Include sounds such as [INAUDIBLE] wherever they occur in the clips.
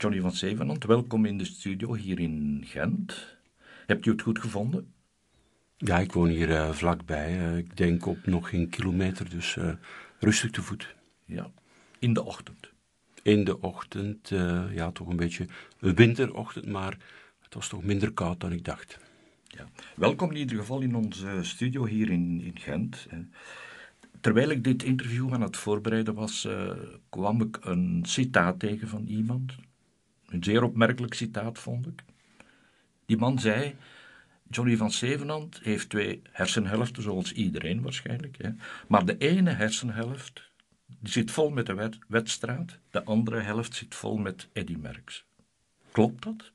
Johnny van Zevenand, welkom in de studio hier in Gent. Hebt u het goed gevonden? Ja, ik woon hier uh, vlakbij. Uh, ik denk op nog geen kilometer, dus uh, rustig te voet. Ja, in de ochtend. In de ochtend, ja, toch een beetje een winterochtend, maar het was toch minder koud dan ik dacht. Ja. Welkom in ieder geval in onze studio hier in, in Gent. Terwijl ik dit interview aan het voorbereiden was, kwam ik een citaat tegen van iemand. Een zeer opmerkelijk citaat vond ik. Die man zei: Johnny van Zevenand heeft twee hersenhelften, zoals iedereen waarschijnlijk. Hè. Maar de ene hersenhelft die zit vol met de wet, wedstraat, de andere helft zit vol met Eddy Merckx. Klopt dat?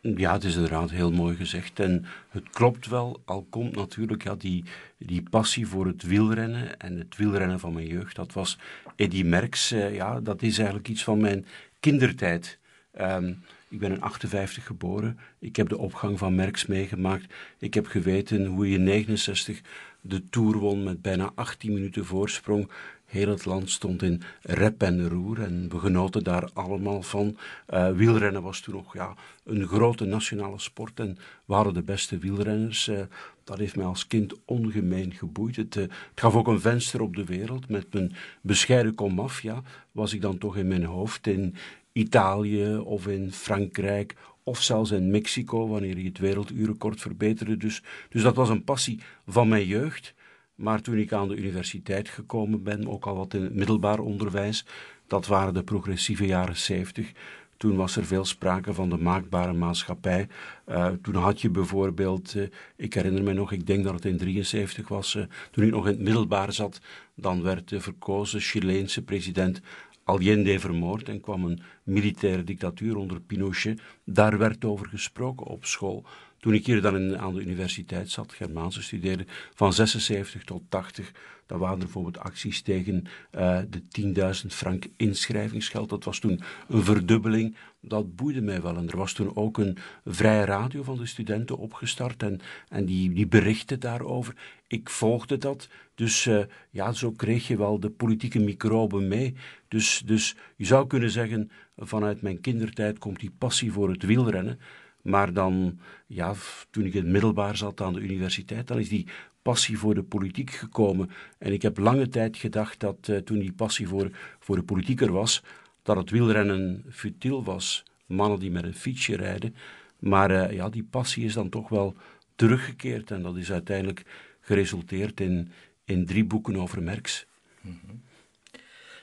Ja, het is inderdaad heel mooi gezegd. En het klopt wel, al komt natuurlijk ja, die, die passie voor het wielrennen en het wielrennen van mijn jeugd. Dat was Eddy Merckx. Eh, ja, dat is eigenlijk iets van mijn kindertijd. Um, ik ben in 58 geboren. Ik heb de opgang van Merckx meegemaakt. Ik heb geweten hoe je in 69 de Tour won met bijna 18 minuten voorsprong. Heel het land stond in rep en roer en we genoten daar allemaal van. Uh, wielrennen was toen nog ja, een grote nationale sport en we hadden de beste wielrenners. Uh, dat heeft mij als kind ongemeen geboeid. Het, uh, het, gaf ook een venster op de wereld. Met mijn bescheiden komaf ja, was ik dan toch in mijn hoofd in, Italië of in Frankrijk of zelfs in Mexico, wanneer hij het werelduurrecord verbeterde. Dus, dus dat was een passie van mijn jeugd. Maar toen ik aan de universiteit gekomen ben, ook al wat in het middelbaar onderwijs, dat waren de progressieve jaren 70. Toen was er veel sprake van de maakbare maatschappij. Uh, toen had je bijvoorbeeld, uh, ik herinner me nog, ik denk dat het in 73 was, uh, toen ik nog in het middelbaar zat, dan werd de verkozen Chileense president Allende vermoord en kwam een militaire dictatuur onder Pinochet. Daar werd over gesproken op school. Toen ik hier dan in, aan de universiteit zat, Germaanse studeerde, van 76 tot 80, dan waren er bijvoorbeeld acties tegen uh, de 10.000 frank inschrijvingsgeld. Dat was toen een verdubbeling. Dat boeide mij wel. En er was toen ook een vrije radio van de studenten opgestart en, en die, die berichten daarover. Ik volgde dat. Dus uh, ja, zo kreeg je wel de politieke microben mee. Dus, dus je zou kunnen zeggen, vanuit mijn kindertijd komt die passie voor het wielrennen. Maar dan, ja, toen ik in het middelbaar zat aan de universiteit, dan is die passie voor de politiek gekomen. En ik heb lange tijd gedacht dat uh, toen die passie voor, voor de politiek er was, dat het wielrennen futiel was. Mannen die met een fietsje rijden. Maar uh, ja, die passie is dan toch wel teruggekeerd en dat is uiteindelijk geresulteerd in, in drie boeken over Merks. -hmm.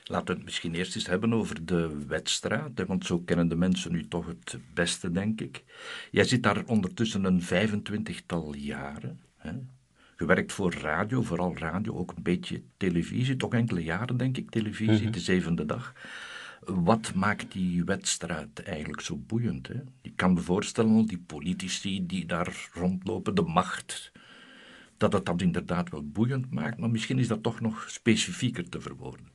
Laten we het misschien eerst eens hebben over de wedstraat, want zo kennen de mensen nu toch het beste, denk ik. Jij zit daar ondertussen een 25-tal jaren. Hè? Gewerkt voor radio, vooral radio, ook een beetje televisie, toch enkele jaren, denk ik, televisie, mm -hmm. de zevende dag. Wat maakt die wedstrijd eigenlijk zo boeiend? Hè? Ik kan me voorstellen, die politici die daar rondlopen, de macht, dat het dat inderdaad wel boeiend maakt, maar misschien is dat toch nog specifieker te verwoorden.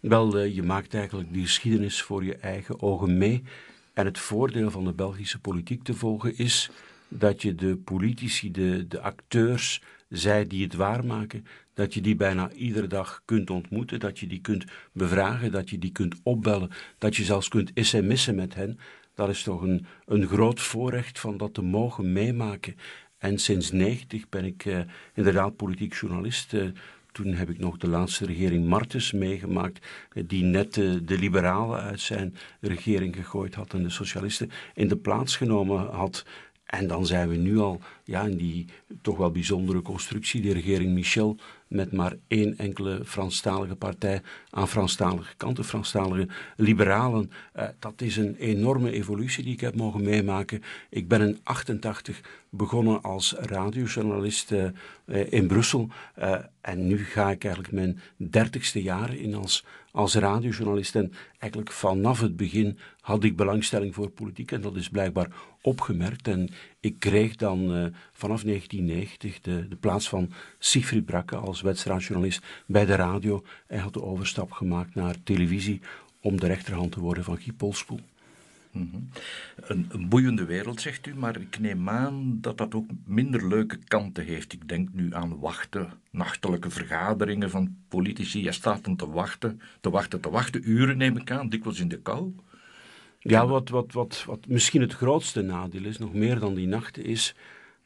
Wel, uh, je maakt eigenlijk die geschiedenis voor je eigen ogen mee. En het voordeel van de Belgische politiek te volgen is dat je de politici, de, de acteurs, zij die het waarmaken, dat je die bijna iedere dag kunt ontmoeten, dat je die kunt bevragen, dat je die kunt opbellen, dat je zelfs kunt sms'en met hen. Dat is toch een, een groot voorrecht van dat te mogen meemaken. En sinds 90 ben ik uh, inderdaad politiek journalist. Uh, toen heb ik nog de laatste regering Martens meegemaakt, uh, die net de liberalen uit zijn regering gegooid had en de socialisten in de plaats genomen had. En dan zijn we nu al ja, in die toch wel bijzondere constructie, die regering Michel, met maar één enkele Franstalige partij aan Franstalige kant, de Franstalige liberalen. Uh, dat is een enorme evolutie die ik heb mogen meemaken. Ik ben in 88 begonnen als radiojournalist uh, uh, in Brussel. en nu ga ik eigenlijk mijn dertigste jaar in als, als radiojournalist. En eigenlijk vanaf het begin had ik belangstelling voor politiek en dat is blijkbaar opgemerkt. En ik kreeg dan vanaf 1990 de, de plaats van Siegfried Brakke als wedstrijdjournalist bij de radio. Hij had de overstap gemaakt naar televisie om de rechterhand te worden van Guy Polspoel. Een, een, boeiende wereld, zegt u, maar ik neem aan dat dat ook minder leuke kanten heeft. Ik denk nu aan wachten, nachtelijke vergaderingen van politici. Je staat dan te wachten, te wachten, te wachten, uren neem ik aan, dikwijls in de kou. Ja, wat, wat, wat, wat misschien het grootste nadeel is, nog meer dan die nachten, is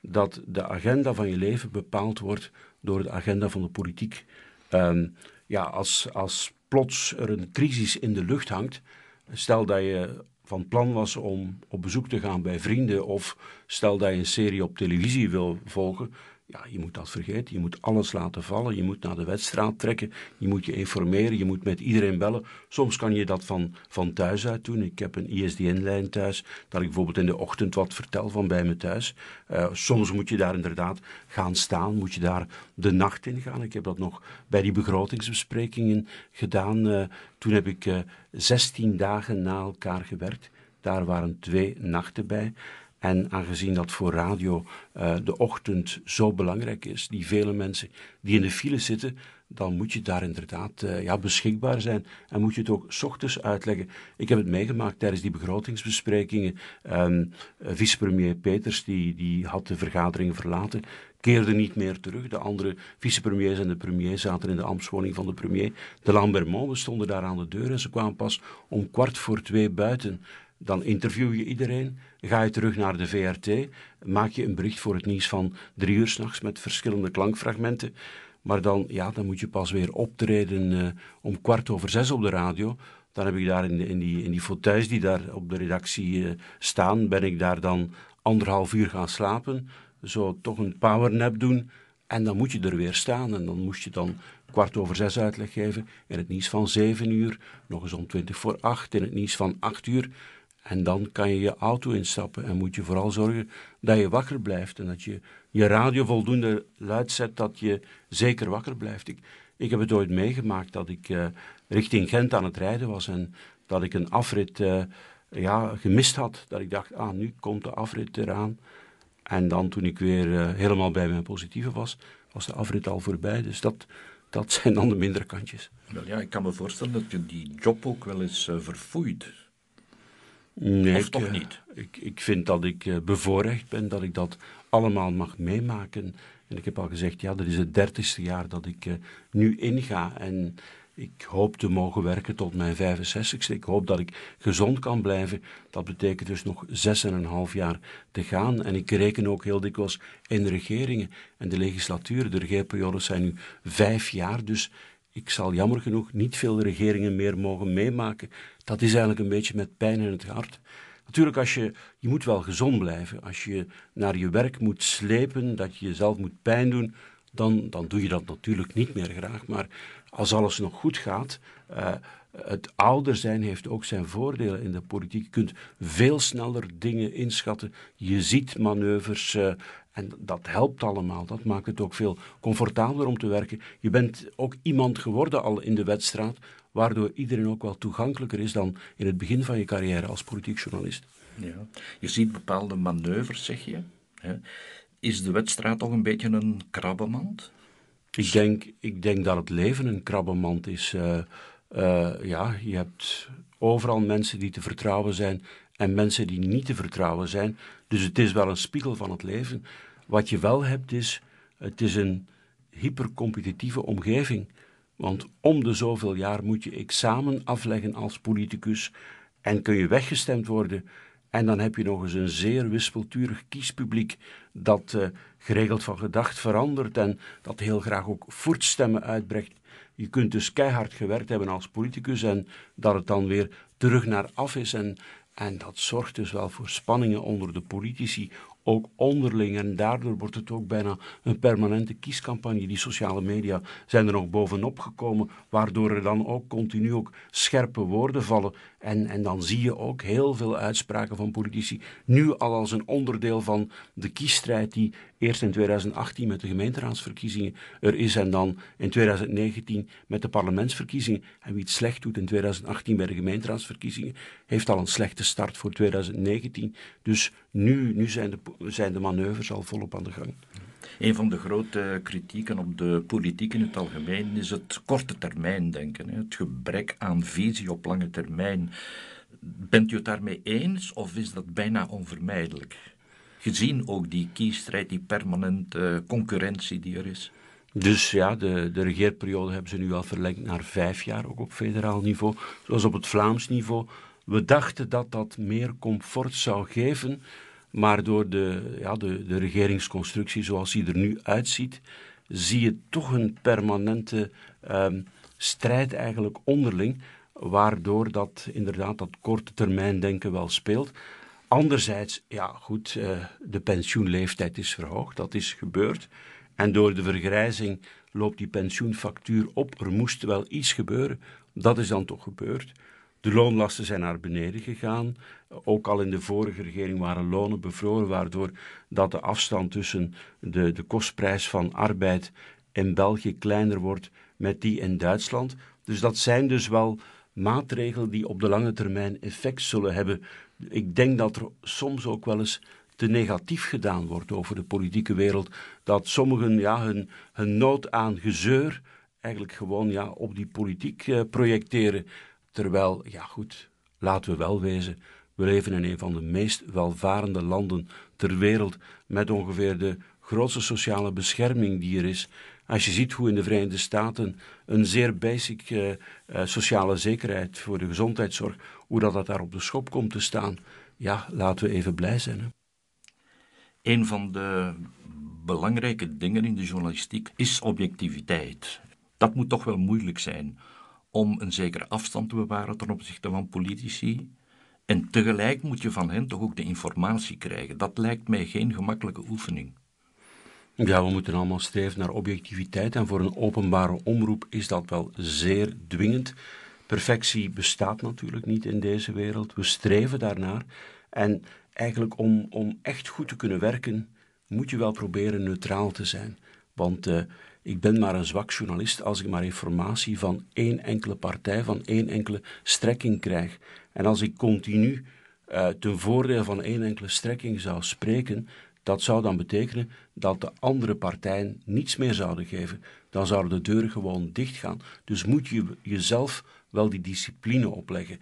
dat de agenda van je leven bepaald wordt door de agenda van de politiek. Ehm, ja, als, als plots er een crisis in de lucht hangt, stel dat je van plan was om op bezoek te gaan bij vrienden of stel dat je een serie op televisie wil volgen, ja, je moet dat vergeten. Je moet alles laten vallen. Je moet naar de wedstrijd trekken. Je moet je informeren. Je moet met iedereen bellen. Soms kan je dat van, van thuis uit doen. Ik heb een ISDN-lijn thuis, dat ik bijvoorbeeld in de ochtend wat vertel van bij me thuis. Uh, soms moet je daar inderdaad gaan staan. Moet je daar de nacht in gaan. Ik heb dat nog bij die begrotingsbesprekingen gedaan. Uh, toen heb ik uh, 16 dagen na elkaar gewerkt. Daar waren twee nachten bij. En aangezien dat voor radio uh, de ochtend zo belangrijk is, die vele mensen die in de file zitten, dan moet je daar inderdaad uh, ja, beschikbaar zijn en moet je het ook ochtends uitleggen. Ik heb het meegemaakt tijdens die begrotingsbesprekingen. Um, vicepremier Peters die, die had de vergadering verlaten, keerde niet meer terug. De andere vicepremiers en de premier zaten in de ambtswoning van de premier. De Lambermont, stonden daar aan de deur en ze kwamen pas om kwart voor twee buiten. Dan interview je iedereen, ga je terug naar de VRT, maak je een bericht voor het nieuws van drie uur s'nachts met verschillende klankfragmenten. Maar dan, ja, dan moet je pas weer optreden uh, om kwart over zes op de radio. Dan heb ik daar in, de, in, die, in die fauteuils die daar op de redactie uh, staan, ben ik daar dan anderhalf uur gaan slapen. Zo toch een powernap doen. En dan moet je er weer staan. En dan moest je dan kwart over zes uitleg geven. In het nieuws van zeven uur. Nog eens om twintig voor acht. In het nieuws van acht uur. En dan kan je je auto instappen en moet je vooral zorgen dat je wakker blijft en dat je je radio voldoende luid zet dat je zeker wakker blijft. Ik, ik heb het ooit meegemaakt dat ik uh, richting Gent aan het rijden was en dat ik een afrit uh, ja, gemist had. Dat ik dacht, ah, nu komt de afrit eraan. En dan toen ik weer uh, helemaal bij mijn positieve was, was de afrit al voorbij. Dus dat, dat [LAUGHS] zijn dan de mindere kantjes. Wel ja, ik kan me voorstellen dat je die job ook wel eens verfoeit. Nee, of toch ik, niet? Ik, ik vind dat ik uh, bevoorrecht ben dat ik dat allemaal mag meemaken. En ik heb al gezegd, ja, dat is het dertigste jaar dat ik uh, nu inga. En ik hoop te mogen werken tot mijn 65ste. Ik hoop dat ik gezond kan blijven. Dat betekent dus nog zes en een half jaar te gaan. En ik reken ook heel dikwijls in de regeringen en de legislatuur. De regeerperiodes zijn nu vijf jaar, dus ik zal jammer genoeg niet veel regeringen meer mogen meemaken. Dat is eigenlijk een beetje met pijn in het hart. Natuurlijk, als je, je moet wel gezond blijven. Als je naar je werk moet slepen, dat je jezelf moet pijn doen, dan, dan doe je dat natuurlijk niet meer graag. Maar als alles nog goed gaat, uh, het ouder zijn heeft ook zijn voordelen in de politiek. Je kunt veel sneller dingen inschatten. Je ziet manoeuvres uh, en dat helpt allemaal. Dat maakt het ook veel comfortabeler om te werken. Je bent ook iemand geworden al in de wedstrijd, waardoor iedereen ook wel toegankelijker is dan in het begin van je carrière als politiek journalist. Ja. Je ziet bepaalde manoeuvres, zeg je. Is de wedstrijd toch een beetje een krabbenmand? Ik denk, ik denk dat het leven een krabbenmand is. Uh, uh, ja, je hebt overal mensen die te vertrouwen zijn en mensen die niet te vertrouwen zijn. Dus het is wel een spiegel van het leven. Wat je wel hebt is, het is een hypercompetitieve omgeving. Want om de zoveel jaar moet je examen afleggen als politicus en kun je weggestemd worden. En dan heb je nog eens een zeer wispelturig kiespubliek dat uh, geregeld van gedacht verandert en dat heel graag ook voortstemmen uitbrengt. Je kunt dus keihard gewerkt hebben als politicus en dat het dan weer terug naar af is. En, en dat zorgt dus wel voor spanningen onder de politici, ook onderling. En daardoor wordt het ook bijna een permanente kiescampagne. Die sociale media zijn er nog bovenop gekomen, waardoor er dan ook continu ook scherpe woorden vallen. En, en dan zie je ook heel veel uitspraken van politici, nu al als een onderdeel van de kiesstrijd die eerst in 2018 met de gemeenteraadsverkiezingen er is en dan in 2019 met de parlementsverkiezingen. En wie het slecht doet in 2018 bij de gemeenteraadsverkiezingen, heeft al een slechte start voor 2019. Dus nu, nu zijn, de, zijn de manoeuvres al volop aan de gang. Een van de grote kritieken op de politiek in het algemeen is het korte termijn denken. Het gebrek aan visie op lange termijn. Bent u het daarmee eens of is dat bijna onvermijdelijk? Gezien ook die kiesstrijd, die permanente concurrentie die er is. Dus ja, de, de regeerperiode hebben ze nu al verlengd naar vijf jaar, ook op federaal niveau. Zoals op het Vlaams niveau We dachten dat dat meer comfort zou geven, maar door de, ja, de, de regeringsconstructie zoals die er nu uitziet, zie je toch een permanente ehm, strijd eigenlijk onderling, waardoor dat inderdaad dat korte termijn denken wel speelt. Anderzijds, ja goed, uh, de pensioenleeftijd is verhoogd, dat is gebeurd. En door de vergrijzing loopt die pensioenfactuur op. Er moest wel iets gebeuren. Dat is dan toch gebeurd. De loonlasten zijn naar beneden gegaan. Ook al in de vorige regering waren lonen bevroren, waardoor dat de afstand tussen de, de kostprijs van arbeid in België kleiner wordt met die in Duitsland. Dus dat zijn dus wel maatregelen die op de lange termijn effect zullen hebben. Ik denk dat er soms ook wel eens te negatief gedaan wordt over de politieke wereld. Dat sommigen ja, hun, hun nood aan gezeur eigenlijk gewoon ja, op die politiek eh, projecteren. Terwijl, ja goed, laten we wel wezen, we leven in een van de meest welvarende landen ter wereld met ongeveer de grootste sociale bescherming die er is. Als je ziet hoe in de Verenigde Staten een zeer basic uh, uh, sociale zekerheid voor de gezondheidszorg, hoe dat, dat daar op de schop komt te staan, ja, laten we even blij zijn. Hè? Een van de belangrijke dingen in de journalistiek is objectiviteit. Dat moet toch wel moeilijk zijn om een zekere afstand te bewaren ten opzichte van politici. En tegelijk moet je van hen toch ook de informatie krijgen. Dat lijkt mij geen gemakkelijke oefening. Ja, we moeten allemaal streven naar objectiviteit en voor een openbare omroep is dat wel zeer dwingend. Perfectie bestaat natuurlijk niet in deze wereld. We streven daarnaar. En eigenlijk om, om echt goed te kunnen werken, moet je wel proberen neutraal te zijn. Want uh, ik ben maar een zwak journalist als ik maar informatie van één enkele partij, van één enkele strekking krijg. En als ik continu uh, ten voordeel van één enkele strekking zou spreken, dat zou dan betekenen dat de andere partijen niets meer zouden geven. Dan zouden de deuren gewoon dichtgaan. Dus moet je jezelf wel die discipline opleggen.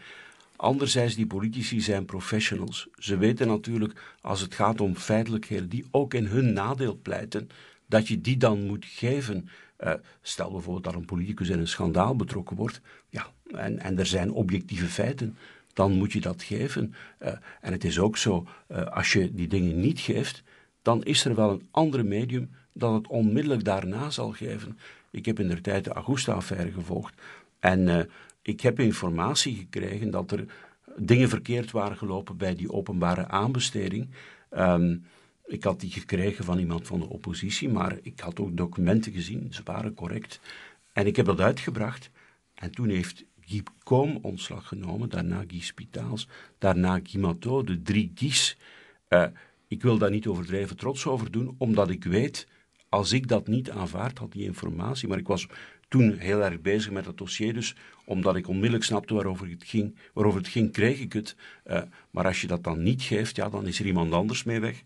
Anderzijds, die politici zijn professionals. Ze weten natuurlijk, als het gaat om feitelijkheden die ook in hun nadeel pleiten, dat je die dan moet geven. Uh, stel bijvoorbeeld dat een politicus in een schandaal betrokken wordt, ja, en, en er zijn objectieve feiten, dan moet je dat geven. Uh, en het is ook zo, uh, als je die dingen niet geeft, dan is er wel een ander medium dat het onmiddellijk daarna zal geven. Ik heb in de tijd de Augusta-affaire gevolgd en ik heb informatie gekregen dat er dingen verkeerd waren gelopen bij die openbare aanbesteding. Um, ik had die gekregen van iemand van de oppositie, maar ik had ook documenten gezien, ze waren correct. En ik heb dat uitgebracht. En toen heeft Guy Koom ontslag genomen, daarna Guy Spitaals, daarna Guy de drie Guys. Uh, ik wil daar niet overdreven trots over doen, omdat ik weet, als ik dat niet aanvaard had, die informatie, maar ik was toen heel erg bezig met dat dossier, dus omdat ik onmiddellijk snapte waarover het ging, waarover het ging kreeg ik het. Uh, maar als je dat dan niet geeft, ja, dan is er iemand anders mee weg.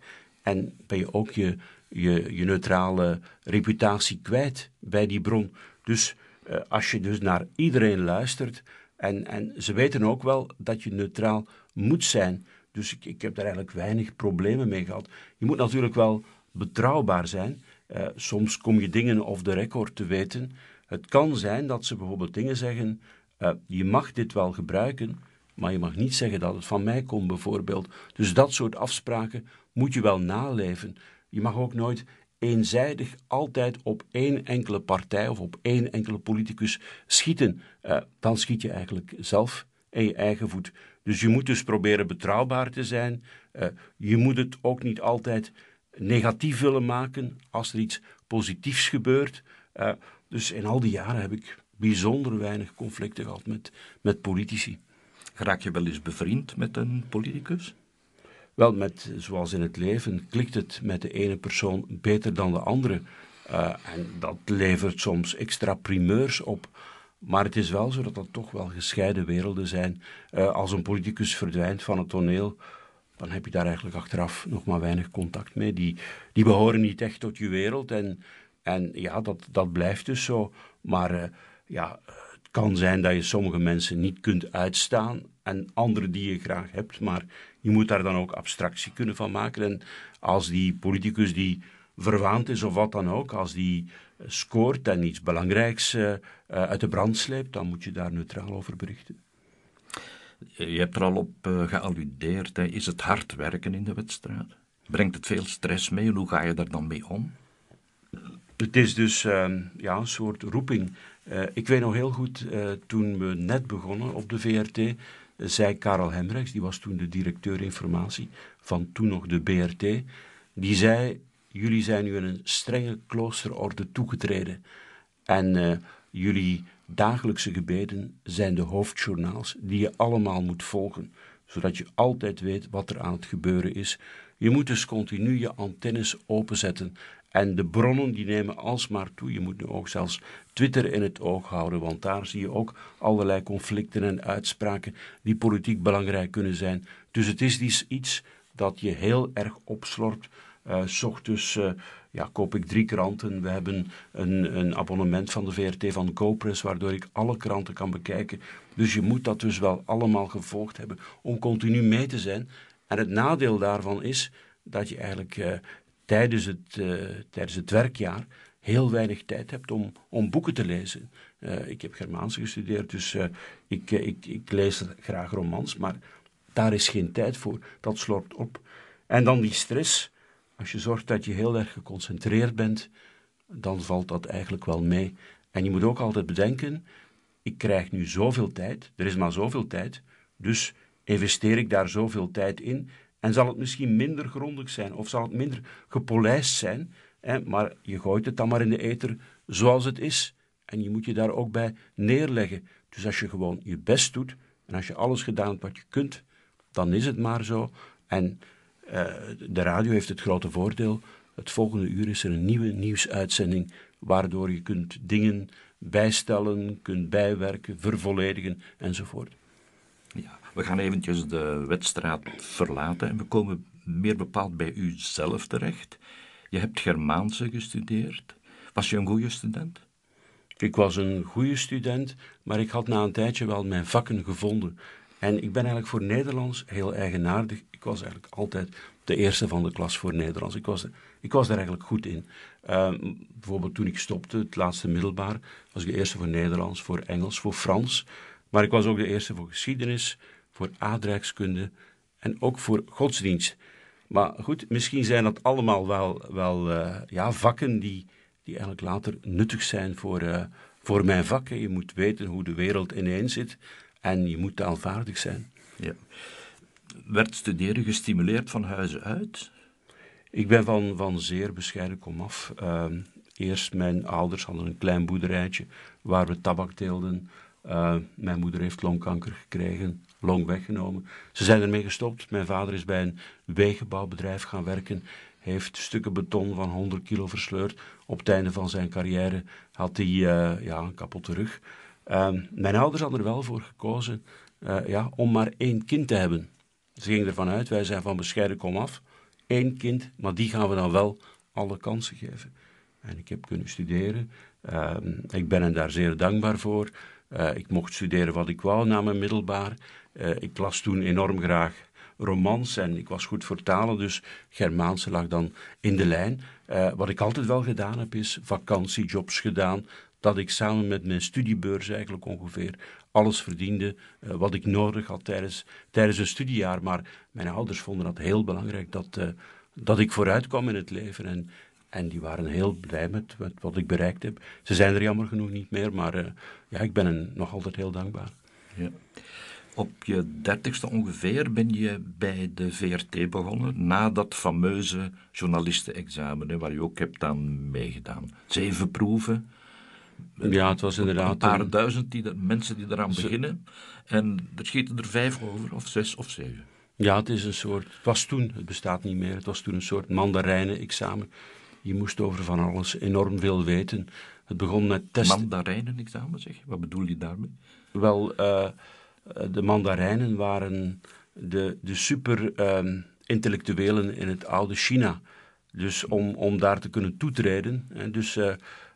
En ben je ook je, je, je neutrale reputatie kwijt bij die bron. Dus uh, als je dus naar iedereen luistert, en, en ze weten ook wel dat je neutraal moet zijn. Dus ik, ik heb daar eigenlijk weinig problemen mee gehad. Je moet natuurlijk wel betrouwbaar zijn. Uh, soms kom je dingen off the record te weten. Het kan zijn dat ze bijvoorbeeld dingen zeggen: uh, je mag dit wel gebruiken, maar je mag niet zeggen dat het van mij komt, bijvoorbeeld. Dus dat soort afspraken moet je wel naleven. Je mag ook nooit eenzijdig altijd op één enkele partij of op één enkele politicus schieten. Uh, dan schiet je eigenlijk zelf in je eigen voet. Dus je moet dus proberen betrouwbaar te zijn. Uh, je moet het ook niet altijd negatief willen maken als er iets positiefs gebeurt. Uh, dus in al die jaren heb ik bijzonder weinig conflicten gehad met, met politici. Raak je wel eens bevriend met een politicus? Wel, met, zoals in het leven, klikt het met de ene persoon beter dan de andere. Uh, en dat levert soms extra primeurs op. Maar het is wel zo dat dat toch wel gescheiden werelden zijn. Uh, als een politicus verdwijnt van het toneel, dan heb je daar eigenlijk achteraf nog maar weinig contact mee. Die, die behoren niet echt tot je wereld. En, en ja, dat, dat blijft dus zo. Maar uh, ja, kan zijn dat je sommige mensen niet kunt uitstaan en andere die je graag hebt. Maar je moet daar dan ook abstractie kunnen van maken. En als die politicus die verwaand is of wat dan ook, als die eh, scoort en iets belangrijks uh, uit de brand sleept, dan moet je daar neutraal over berichten. Je hebt er al op uh, gealludeerd. Hè. Is het hard werken in de wedstrijd? Brengt het veel stress mee en hoe ga je daar dan mee om? Het is dus uh, ja, een soort roeping. Uh, ik weet nog heel goed, uh, toen we net begonnen op de VRT, zei Karel Hemrechts, die was toen de directeur informatie van toen nog de BRT, die zei, jullie zijn nu in een strenge kloosterorde toegetreden en jullie dagelijkse gebeden zijn de hoofdjournaals die je allemaal moet volgen, zodat je altijd weet wat er aan het gebeuren is. Je moet dus continu je antennes openzetten. En de bronnen die nemen alsmaar toe. Je moet nu ook zelfs Twitter in het oog houden, want daar zie je ook allerlei conflicten en uitspraken die politiek belangrijk kunnen zijn. Dus het is iets dat je heel erg opslorpt. Uh, ja, koop ik drie kranten. We hebben een, een abonnement van de VRT van GoPress, waardoor ik alle kranten kan bekijken. Dus je moet dat dus wel allemaal gevolgd hebben om continu mee te zijn. En het nadeel daarvan is dat je eigenlijk uh, tijdens, het, uh, tijdens het werkjaar heel weinig tijd hebt om, om boeken te lezen. Uh, ik heb Germaanse gestudeerd, dus ik, ik, ik lees graag romans, maar daar is geen tijd voor. Dat slorpt op. En dan die stress. Als je zorgt dat je heel erg geconcentreerd bent, dan valt dat eigenlijk wel mee. En je moet ook altijd bedenken, ik krijg nu zoveel tijd, er is maar zoveel tijd, dus investeer ik daar zoveel tijd in en zal het misschien minder grondig zijn of zal het minder gepolijst zijn, hè, maar je gooit het dan maar in de eter zoals het is. En je moet je daar ook bij neerleggen. Dus als je gewoon je best doet en als je alles gedaan hebt wat je kunt, dan is het maar zo. En uh, de radio heeft het grote voordeel, het volgende uur is er een nieuwe nieuwsuitzending, waardoor je kunt dingen bijstellen, kunt bijwerken, vervolledigen enzovoort. We gaan eventjes de wedstrijd verlaten en we komen meer bepaald bij u zelf terecht. Je hebt Germaanse gestudeerd. Was je een goede student? Ik was een goede student, maar ik had na een tijdje wel mijn vakken gevonden. En ik ben eigenlijk voor Nederlands heel eigenaardig. Ik was eigenlijk altijd de eerste van de klas voor Nederlands. Ik was, ik was daar eigenlijk goed in. Uh, bijvoorbeeld toen ik stopte, het laatste middelbaar, was ik de eerste voor Nederlands, voor Engels, voor Frans. Maar ik was ook de eerste voor geschiedenis, voor aardrijkskunde en ook voor godsdienst. Maar goed, misschien zijn dat allemaal wel, wel uh, ja, vakken die, die eigenlijk later nuttig zijn voor, uh, voor mijn vakken. Je moet weten hoe de wereld ineen zit en je moet taalvaardig zijn. Ja. Werd studeren gestimuleerd van huizen uit? Ik ben van, van zeer bescheiden komaf. Uh, eerst mijn ouders hadden een klein boerderijtje waar we tabak teelden. Uh, mijn moeder heeft longkanker gekregen, long weggenomen. Ze zijn ermee gestopt. Mijn vader is bij een wegenbouwbedrijf gaan werken. Heeft stukken beton van 100 kilo versleurd. Op het einde van zijn carrière had hij uh, ja, een kapotte rug. Uh, mijn ouders hadden er wel voor gekozen uh, ja, om maar één kind te hebben. Ze gingen ervan uit, wij zijn van bescheiden kom af. Eén kind, maar die gaan we dan wel alle kansen geven. En ik heb kunnen studeren. Ehm, ik ben hen daar zeer dankbaar voor. Uh, ik mocht studeren wat ik wou na mijn middelbaar. Uh, ik las toen enorm graag romans en ik was goed voor talen, dus Germaanse lag dan in de lijn. Uh, wat ik altijd wel gedaan heb, is vakantiejobs gedaan, dat ik samen met mijn studiebeurs eigenlijk ongeveer alles verdiende wat ik nodig had tijdens, tijdens een studiejaar. Maar mijn ouders vonden dat heel belangrijk, dat, dat ik vooruit kwam in het leven en en die waren heel blij met, met, wat ik bereikt heb. Ze zijn er jammer genoeg niet meer, maar uh, ja, ik ben hen nog altijd heel dankbaar. Ja. Op je dertigste ongeveer ben je bij de VRT begonnen, na dat fameuze journalistenexamen, waar je ook hebt aan meegedaan. Zeven proeven. Ja, het was inderdaad... Een paar duizend die, mensen die eraan beginnen. En er schieten er vijf over, of zes of zeven. Ja, het is een soort... Het was toen, het bestaat niet meer, het was toen een soort mandarijnen-examen. Je moest over van alles enorm veel weten. Het begon met testen. Mandarijnen-examen, zeg? Wat bedoel je daarmee? Wel, uh, de mandarijnen waren de, de super-intellectuelen ehm, in het oude China. Dus om, om daar te kunnen toetreden. Hè, dus uh,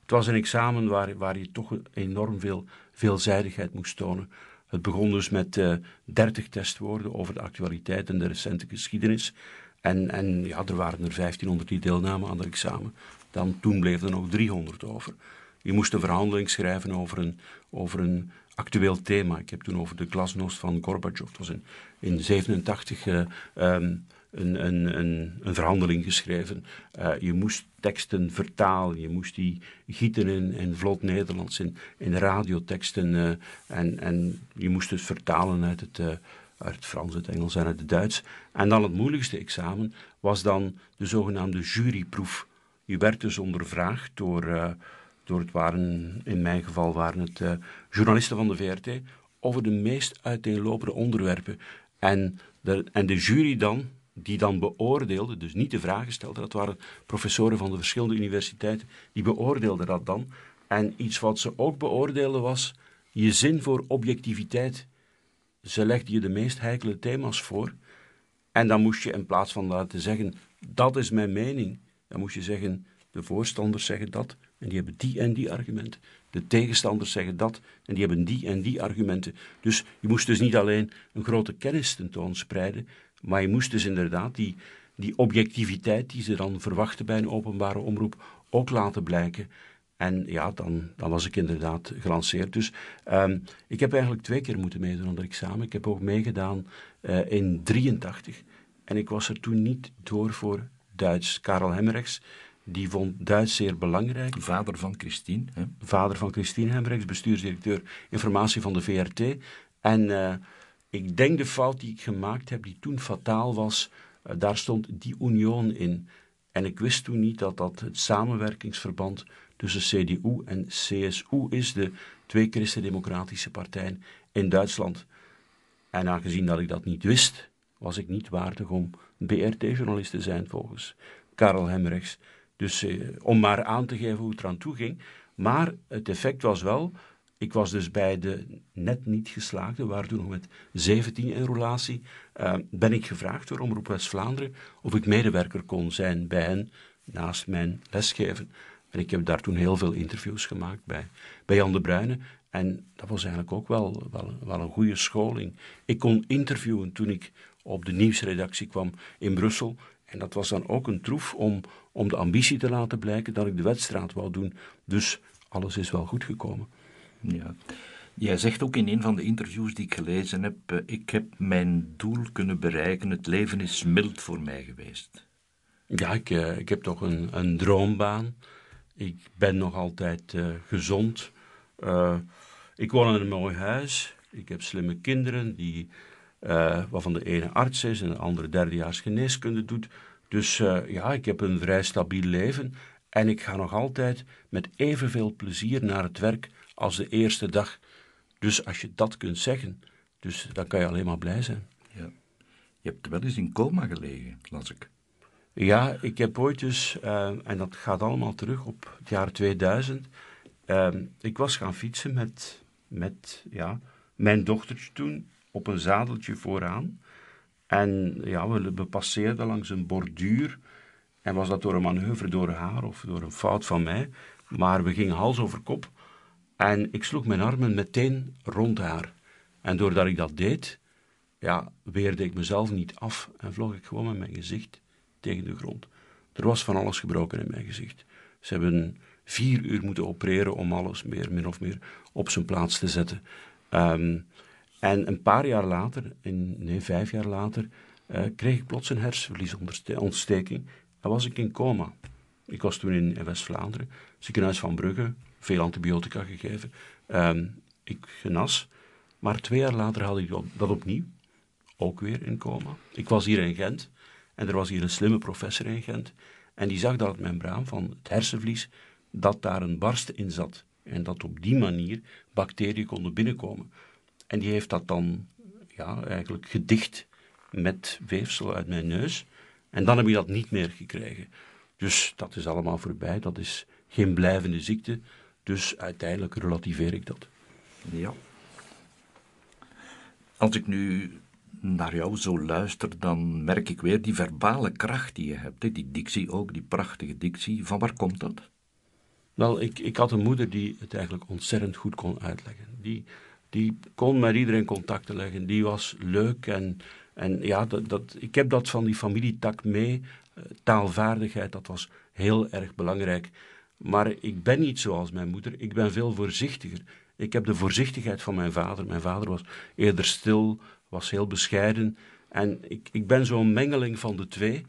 het was een examen waar, waar je toch enorm veel veelzijdigheid moest tonen. Het begon dus met uh, 30 testwoorden over de actualiteit en de recente geschiedenis. En, en ja, er waren er 1500 die deelnamen aan het examen. Dan, toen bleef er nog 300 over. Je moest een verhandeling schrijven over een, over een actueel thema. Ik heb toen over de glasnost van Gorbachev, dat was in 1987, uh, um, een, een, een, een, verhandeling geschreven. Uh, je moest teksten vertalen, je moest die gieten in, in vlot Nederlands, in, in radioteksten. Uh, en, en je moest het vertalen uit het, uit het Frans, het Engels en uit het Duits. En dan het moeilijkste examen was dan de zogenaamde juryproef. Je werd dus ondervraagd door, door het waren, in mijn geval waren het journalisten van de VRT, over de meest uiteenlopende onderwerpen. En de, en de jury dan, die dan beoordeelde, dus niet de vragen stelde, dat waren professoren van de verschillende universiteiten, die beoordeelden dat dan. En iets wat ze ook beoordeelden was je zin voor objectiviteit. Ze legden je de meest heikele thema's voor. En dan moest je in plaats van dat te zeggen, dat is mijn mening, dan moest je zeggen, de voorstanders zeggen dat, en die hebben die en die argumenten. De tegenstanders zeggen dat, en die hebben die en die argumenten. Dus je moest dus niet alleen een grote kennis tentoonspreiden, maar je moest dus inderdaad die, die objectiviteit die ze dan verwachten bij een openbare omroep ook laten blijken. En ja, dan, dan was ik inderdaad gelanceerd. Dus um, ik heb eigenlijk twee keer moeten meedoen aan het examen. Ik heb ook meegedaan uh, in 83. En ik was er toen niet door voor Duits. Karel Hemmerrechts, die vond Duits zeer belangrijk. Vader van Christine. Hè? Vader van Christine Hemmerrechts, bestuursdirecteur informatie van de VRT. En uh, ik denk de fout die ik gemaakt heb, die toen fataal was, uh, daar stond die union in. En ik wist toen niet dat dat het samenwerkingsverband tussen CDU en CSU is, de twee christendemocratische partijen in Duitsland. En aangezien dat ik dat niet wist, was ik niet waardig om BRT-journalist te zijn volgens Karel Hemrechts. Dus eh, om maar aan te geven hoe het eraan toe ging. Maar het effect was wel ik was dus bij de net niet geslaagde, waar toen nog met 17 in relatie, uh, ben ik gevraagd door Omroep West-Vlaanderen of ik medewerker kon zijn bij hen naast mijn lesgeven. En ik heb daar toen heel veel interviews gemaakt bij, bij Jan de Bruyne. En dat was eigenlijk ook wel, wel, wel een goede scholing. Ik kon interviewen toen ik op de nieuwsredactie kwam in Brussel. En dat was dan ook een troef om, om de ambitie te laten blijken dat ik de wedstrijd wou doen. Dus alles is wel goed gekomen. Ja. Jij zegt ook in een van de interviews die ik gelezen heb: uh, Ik heb mijn doel kunnen bereiken, het leven is mild voor mij geweest. Ja, ik, uh, ik heb toch een, een, droombaan. Ik ben nog altijd uh, gezond. ik woon in een mooi huis. Ik heb slimme kinderen, die, waarvan de ene arts is en de andere derdejaars geneeskunde doet. Dus ja, ik heb een vrij stabiel leven. En ik ga nog altijd met evenveel plezier naar het werk als de eerste dag. Dus als je dat kunt zeggen, dus dan kan je alleen maar blij zijn. Ja. Je hebt wel eens in coma gelegen, las ik. Ja, ik heb ooit dus, uh, en dat gaat allemaal terug op het jaar 2000. Uh, ehm, ik was gaan fietsen met, met ja, mijn dochtertje toen op een zadeltje vooraan. En ja, we, we passeerden langs een borduur. En was dat door een manoeuvre door haar of door een fout van mij. Maar we gingen hals over kop. En ik sloeg mijn armen meteen rond haar. En doordat ik dat deed, ja, weerde ik mezelf niet af en vloog ik gewoon met mijn gezicht tegen de grond. Er was van alles gebroken in mijn gezicht. Ze hebben vier uur moeten opereren om alles meer, min of meer op zijn plaats te zetten. Um, en een paar jaar later, in, nee, vijf jaar later, uh, kreeg ik plots een hersenverliesontsteking en was ik in coma. Ik was toen in, West-Vlaanderen, ziekenhuis van Brugge, veel antibiotica gegeven. Um, ik genas. Maar twee jaar later had ik dat opnieuw. Ook weer in coma. Ik was hier in Gent. En er was hier een slimme professor in Gent. En die zag dat het membraan van het hersenvlies, dat daar een barst in zat. En dat op die manier bacteriën konden binnenkomen. En die heeft dat dan ja, eigenlijk gedicht met weefsel uit mijn neus. En dan heb ik dat niet meer gekregen. Dus dat is allemaal voorbij. Dat is geen blijvende ziekte. Dus uiteindelijk relativeer ik dat. Ja. Als ik nu naar jou zo luister, dan merk ik weer die verbale kracht die je hebt. Die dictie ook, die prachtige dictie. Van waar komt dat? Wel, ik, ik had een moeder die het eigenlijk ontzettend goed kon uitleggen. Die, die kon met iedereen contacten leggen. Die was leuk en, en ja, dat, dat, ik heb dat van die familietak mee. Eh, taalvaardigheid, dat was heel erg belangrijk. Maar ik ben niet zoals mijn moeder. Ik ben veel voorzichtiger. Ik heb de voorzichtigheid van mijn vader. Mijn vader was eerder stil, was heel bescheiden. En ik, ik ben zo'n mengeling van de twee.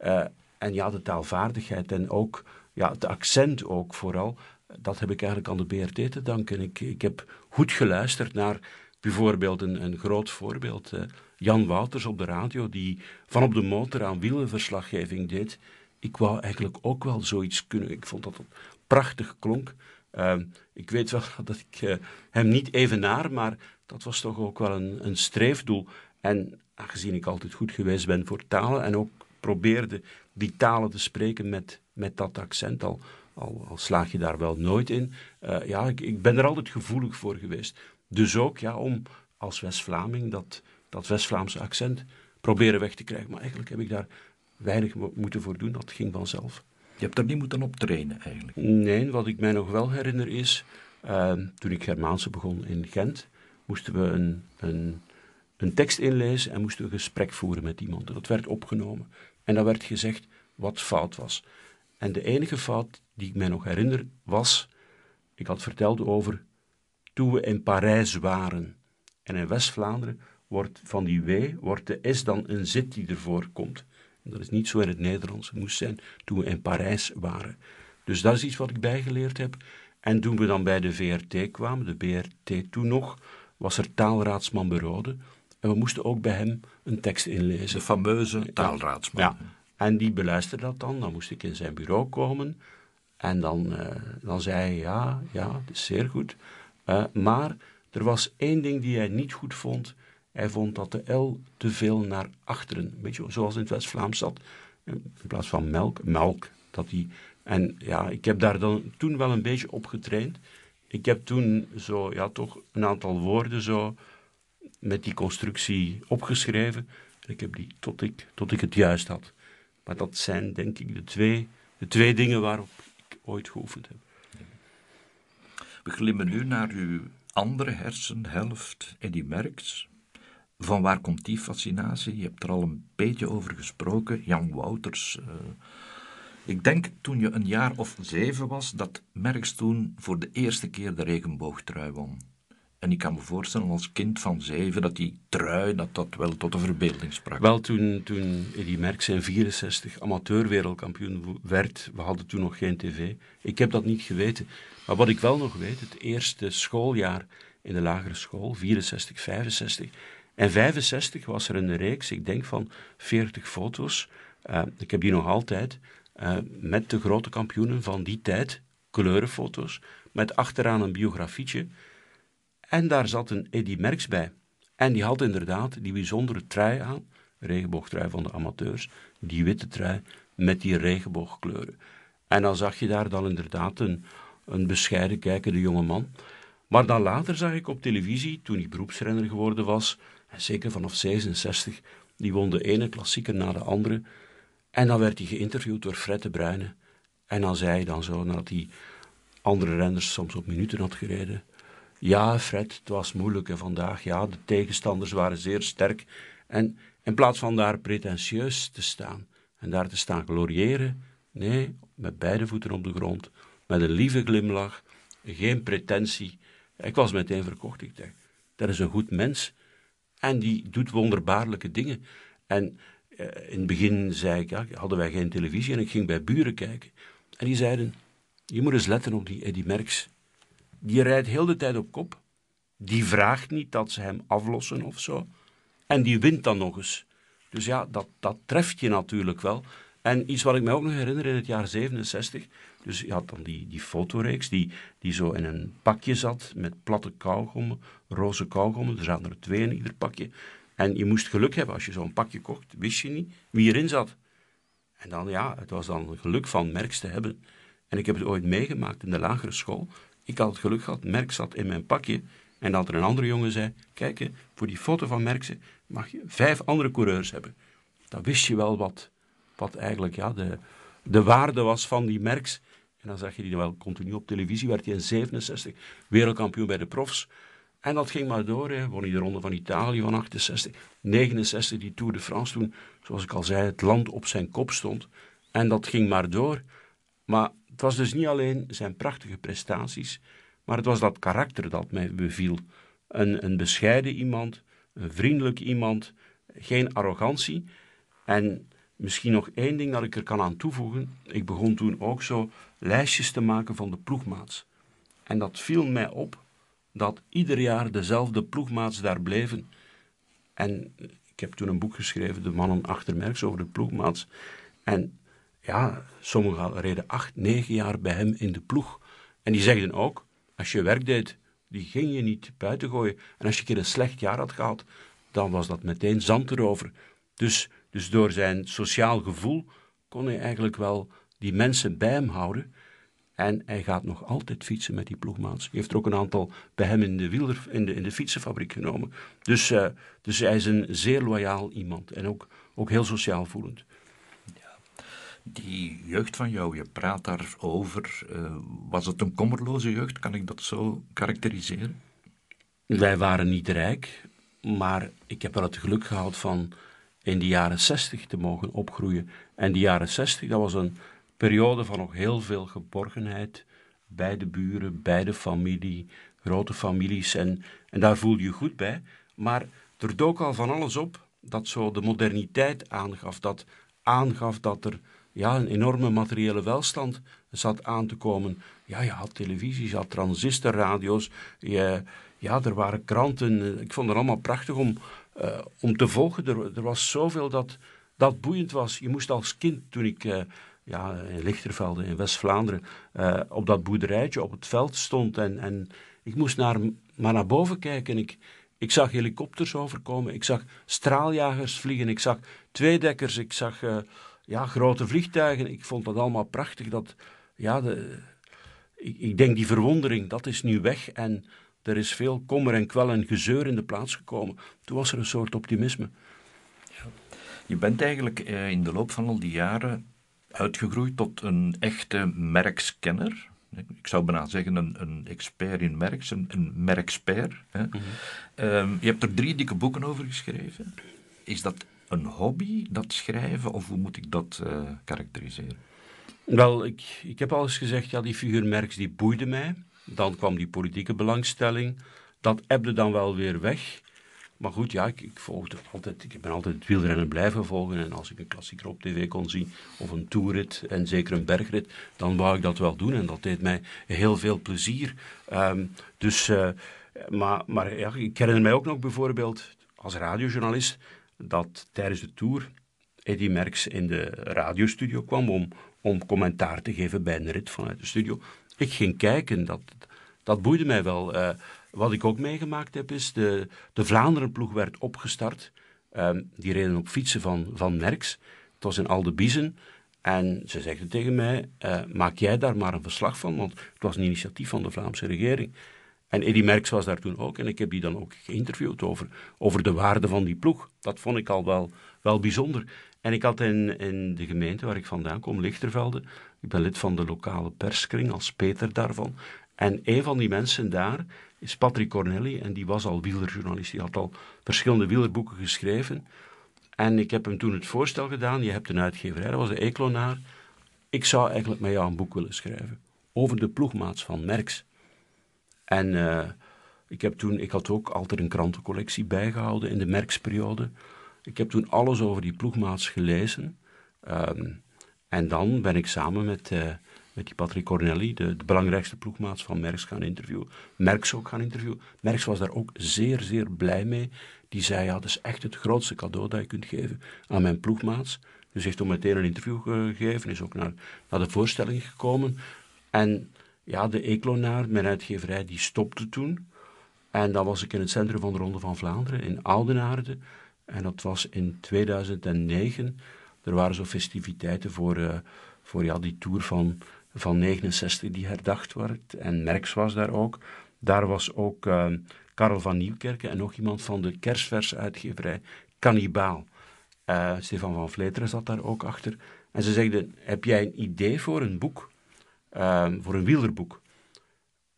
Uh, en ja, de taalvaardigheid en ook ja, het accent ook vooral. Dat heb ik eigenlijk aan de BRT te danken. Ik, ik heb goed geluisterd naar bijvoorbeeld een, een groot voorbeeld. Uh, Jan Wouters op de radio, die van op de motor aan wielenverslaggeving deed. Ik wou eigenlijk ook wel zoiets kunnen. Ik vond dat het prachtig klonk. Uh, ik weet wel [LAUGHS] dat ik uh, hem niet evenaar, maar dat was toch ook wel een, een streefdoel. En aangezien ik altijd goed geweest ben voor talen en ook probeerde die talen te spreken met, met dat accent, al, al, al slaag je daar wel nooit in. Uh, ja, ik, ik ben er altijd gevoelig voor geweest. Dus ook ja, om als West-Vlaming dat, dat West-Vlaamse accent proberen weg te krijgen. Maar eigenlijk heb ik daar weinig moeten voor doen, dat ging vanzelf. Je hebt er niet moeten op trainen eigenlijk? Nee, wat ik mij nog wel herinner is, uh, toen ik Germaanse begon in Gent, moesten we een, een, een tekst inlezen en moesten we een gesprek voeren met iemand. Dat werd opgenomen. En dan werd gezegd wat fout was. En de enige fout die ik mij nog herinner was, ik had verteld over toen we in Parijs waren. En in West-Vlaanderen wordt van die W, wordt de S dan een zit die ervoor komt. Dat is niet zo in het Nederlands. Het moest zijn toen we in Parijs waren. Dus dat is iets wat ik bijgeleerd heb. En toen we dan bij de VRT kwamen, de BRT toen nog, was er taalraadsman Berode. En we moesten ook bij hem een tekst inlezen. De fameuze taalraadsman. Ja. En die beluisterde dat dan. Dan moest ik in zijn bureau komen. En dan, uh, dan zei hij, ja, ja, dat is zeer goed. Uh, maar er was één ding die hij niet goed vond. Hij vond dat de L te veel naar achteren, een beetje zoals in het West-Vlaams zat, in plaats van melk, melk. Dat die, en ja, ik heb daar dan toen wel een beetje op getraind. Ik heb toen zo, ja, toch een aantal woorden zo met die constructie opgeschreven. En ik heb die tot ik, tot ik het juist had. Maar dat zijn denk ik de twee, de twee dingen waarop ik ooit geoefend heb. We glimmen nu naar uw andere hersenhelft, Eddie Merckx. Van waar komt die fascinatie? Je hebt er al een beetje over gesproken, Jan Wouters. Uh, ik denk toen je een jaar of zeven was, dat Merckx toen voor de eerste keer de regenboogtrui won. En ik kan me voorstellen als kind van zeven dat die trui, dat dat wel tot de verbeelding sprak. Wel, toen, toen Eddie Merckx in 64 amateurwereldkampioen werd, we hadden toen nog geen tv. Ik heb dat niet geweten. Maar wat ik wel nog weet, het eerste schooljaar in de lagere school, 64, 65. En 65 was er een reeks, ik denk van 40 foto's. Uh, ik heb die nog altijd. Uh, met de grote kampioenen van die tijd, kleurenfoto's, met achteraan een biografietje. En daar zat een Eddy Merckx bij. En die had inderdaad die bijzondere trui aan, regenboogtrui van de amateurs, die witte trui met die regenboogkleuren. En dan zag je daar dan inderdaad een, een bescheiden kijkende jonge man. Maar dan later zag ik op televisie, toen hij beroepsrenner geworden was, zeker vanaf 66, die won de ene klassieker na de andere. En dan werd hij geïnterviewd door Fred de Bruyne. En dan zei hij dan zo, nadat hij andere renners soms op minuten had gereden. Ja, Fred, het was moeilijk vandaag. Ja, de tegenstanders waren zeer sterk. En in plaats van daar pretentieus te staan en daar te staan gloriëren, nee, met beide voeten op de grond, met een lieve glimlach, geen pretentie. Ik was meteen verkocht. Ik dacht, dat is een goed mens. En die doet wonderbaarlijke dingen. En uh, in het begin zei ik, ja, hadden wij geen televisie en ik ging bij buren kijken. En die zeiden, je moet eens letten op die Eddy Merckx. Die rijdt heel de tijd op kop. Die vraagt niet dat ze hem aflossen of zo. En die wint dan nog eens. Dus ja, dat, dat treft je natuurlijk wel. En iets wat ik me ook nog herinner in het jaar 67. Dus je had dan die, die fotoreeks die, die zo in een pakje zat met platte kauwgommen, roze kauwgommen. Er zaten er twee in ieder pakje. En je moest geluk hebben als je zo'n pakje kocht, wist je niet wie erin zat. En dan ja, het was dan geluk van Merks te hebben. En ik heb het ooit meegemaakt in de lagere school. Ik had het geluk gehad, Merks zat in mijn pakje. En dat er een andere jongen zei: Kijk, voor die foto van Merkse mag je vijf andere coureurs hebben. Dan wist je wel wat, wat eigenlijk ja, de, de waarde was van die Merks. En dan zag je die wel continu op televisie. Werd hij in 67 wereldkampioen bij de profs. En dat ging maar door. Hè. Won hij de Ronde van Italië van 68. 69 die Tour de France toen, zoals ik al zei, het land op zijn kop stond. En dat ging maar door. Maar het was dus niet alleen zijn prachtige prestaties, maar het was dat karakter dat mij beviel. Een, een bescheiden iemand, een vriendelijk iemand, geen arrogantie. En misschien nog één ding dat ik er kan aan toevoegen. Ik begon toen ook zo lijstjes te maken van de ploegmaats. En dat viel mij op dat ieder jaar dezelfde ploegmaats daar bleven. En ik heb toen een boek geschreven, De Mannen achter Merks, over de ploegmaats. En ja, sommigen reden acht, negen jaar bij hem in de ploeg. En die zegden ook, als je werk deed, die ging je niet buiten gooien. En als je een keer een slecht jaar had gehad, dan was dat meteen zand erover. Dus, dus door zijn sociaal gevoel kon hij eigenlijk wel die mensen bij hem houden. En hij gaat nog altijd fietsen met die ploegmaats. Hij heeft er ook een aantal bij hem in de, in de, in de fietsenfabriek genomen. Dus, uh, dus hij is een zeer loyaal iemand en ook, ook heel sociaal voelend. Die jeugd van jou, je praat daarover. Uh, was het een kommerloze jeugd? Kan ik dat zo karakteriseren? Wij waren niet rijk, maar ik heb wel het geluk gehad van in de jaren zestig te mogen opgroeien. En die jaren zestig, dat was een periode van nog heel veel geborgenheid bij de buren, bij de familie, grote families. En, en daar voel je goed bij. Maar er dook al van alles op dat zo de moderniteit aangaf. Dat aangaf dat er ja, een enorme materiële welstand zat aan te komen. Ja, je had televisie, je had transistorradio's, je, ja, er waren kranten. Ik vond het allemaal prachtig om, uh, om te volgen. Er, was zoveel dat, dat boeiend was. Je moest als kind, toen ik uh, ja, in Lichtervelde in West-Vlaanderen uh, op dat boerderijtje op het veld stond en, en ik moest naar, maar naar boven kijken. Ik, ik zag helikopters overkomen, ik zag straaljagers vliegen, ik zag tweedekkers, ik zag ja, grote vliegtuigen. Ik vond dat allemaal prachtig. Dat, ja, de, ik, ik, denk die verwondering, dat is nu weg en er is veel kommer en kwel en gezeur in de plaats gekomen. Toen was er een soort optimisme. Ja. Je bent eigenlijk eh, in de loop van al die jaren uitgegroeid tot een echte merkskenner. Ik zou bijna zeggen een, een expert in merks, een, een merkspert. Mhm. Ehm, je hebt er drie dikke boeken over geschreven. Is dat een hobby, dat schrijven, of hoe moet ik dat uh, karakteriseren? Wel, ik, ik heb al eens gezegd, ja, die figuur Merks die boeide mij. Dan kwam die politieke belangstelling. Dat ebde dan wel weer weg. Maar goed, ja, ik, ik altijd, ik ben altijd het wielrennen blijven volgen. En als ik een klassieker op tv kon zien, of een toerrit, en zeker een bergrit, dan wou ik dat wel doen. En dat deed mij heel veel plezier. Um, dus, uh, maar, maar ja, ik herinner mij ook nog bijvoorbeeld, als radiojournalist, dat tijdens de tour Eddy Merckx in de radiostudio kwam om, om commentaar te geven bij een rit vanuit de studio. Ik ging kijken, dat, dat boeide mij wel. Uh, wat ik ook meegemaakt heb, is de, de Vlaanderenploeg werd opgestart. Uh, die reden op fietsen van, van Merckx. Het was in Aldebiezen. En ze zegden tegen mij, uh, maak jij daar maar een verslag van, want het was een initiatief van de Vlaamse regering. En Eddy Merckx was daar toen ook en ik heb die dan ook geïnterviewd over, over de waarde van die ploeg. Dat vond ik al wel, wel bijzonder. En ik had in, in de gemeente waar ik vandaan kom, Lichtervelde, ik ben lid van de lokale perskring als Peter daarvan. En een van die mensen daar is Patrick Cornelli en die was al wielerjournalist. Die had al verschillende wielerboeken geschreven. En ik heb hem toen het voorstel gedaan, je hebt een uitgeverij, dat was de Eclonaar. Ik zou eigenlijk met jou een boek willen schrijven over de ploegmaats van Merckx. En uh, ik, heb toen, ik had ook altijd een krantencollectie bijgehouden in de merksperiode. Ik heb toen alles over die ploegmaats gelezen. Um, en dan ben ik samen met, uh, met die Patrick Cornelli, de, de, belangrijkste ploegmaats van Merckx, gaan interviewen. Merckx ook gaan interviewen. Merckx was daar ook zeer, zeer blij mee. Die zei, ja, dat is echt het grootste cadeau dat je kunt geven aan mijn ploegmaats. Dus heeft toen meteen een interview gegeven, is ook naar, naar de voorstelling gekomen. En ja, de Eclonaar, mijn uitgeverij, die stopte toen. En dan was ik in het centrum van de Ronde van Vlaanderen, in Oudenaarde. En dat was in 2009. Er waren zo festiviteiten voor, uh, voor ja, die tour van, van 69 die herdacht werd. En Merks was daar ook. Daar was ook uh, Karel van Nieuwkerken en nog iemand van de kerstvers uitgeverij, Cannibaal. Uh, Stefan van Vleteren zat daar ook achter. En ze zeiden, heb jij een idee voor een boek? Ehm, voor een wielerboek.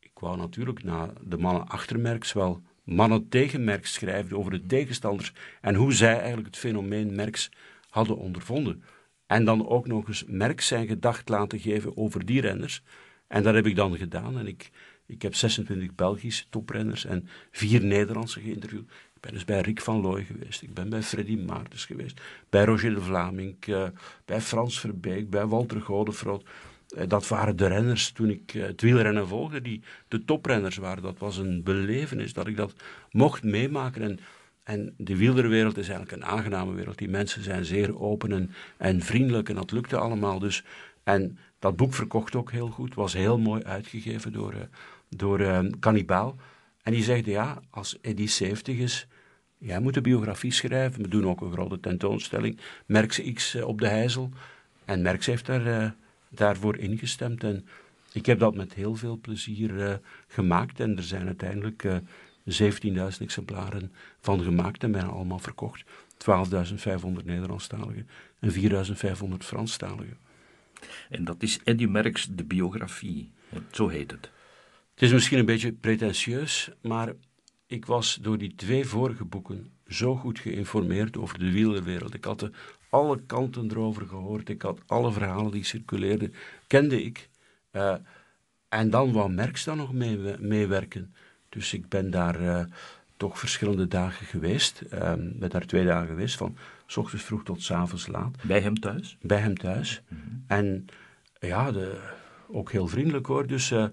Ik wou natuurlijk na de mannen achter Merckx wel mannen tegen Merckx schrijven over de tegenstanders en hoe zij eigenlijk het fenomeen Merckx hadden ondervonden. En dan ook nog eens Merckx zijn gedacht laten geven over die renners. En dat heb ik dan gedaan. En ik, Ik heb 26 Belgische toprenners en vier Nederlandse geïnterviewd. Ik ben dus bij Rick van Looy geweest, ik ben bij Freddy Maartens geweest, bij Roger de Vlaming, uh, bij Frans Verbeek, bij Walter Godefroot. Uh, dat waren de renners toen ik uh, het wielrennen volgde, die de toprenners waren. Dat was een belevenis dat ik dat mocht meemaken. En, en de wielerwereld is eigenlijk een aangename wereld. Die mensen zijn zeer open en, en vriendelijk en dat lukte allemaal. Dus, en dat boek verkocht ook heel goed, was heel mooi uitgegeven door, door Cannibaal. En die zegt, ja, als Eddie 70 is, jij moet een biografie schrijven. We doen ook een grote tentoonstelling, Merks X eh, op de Heizel. En Merks heeft daar, uh, daarvoor ingestemd. En ik heb dat met heel veel plezier gemaakt. En er zijn uiteindelijk 17.000 exemplaren van gemaakt en bijna allemaal verkocht. 12.500 Nederlandstaligen en 4.500 Franstaligen. En dat is Eddie Merks, de biografie. Zo heet het. Het is misschien een beetje pretentieus, maar ik was door die twee vorige boeken zo goed geïnformeerd over de wielerwereld. Ik had de, alle kanten erover gehoord. Ik had alle verhalen die circuleerden, kende ik. Uh, en dan wou Merks dan nog mee, meewerken. Dus ik ben daar uh, toch verschillende dagen geweest. Uh, ben daar twee dagen geweest, van s ochtends vroeg tot s avonds laat. Bij hem thuis? Bij hem thuis. Mm -hmm. En ja, de, ook heel vriendelijk hoor. Dus uh,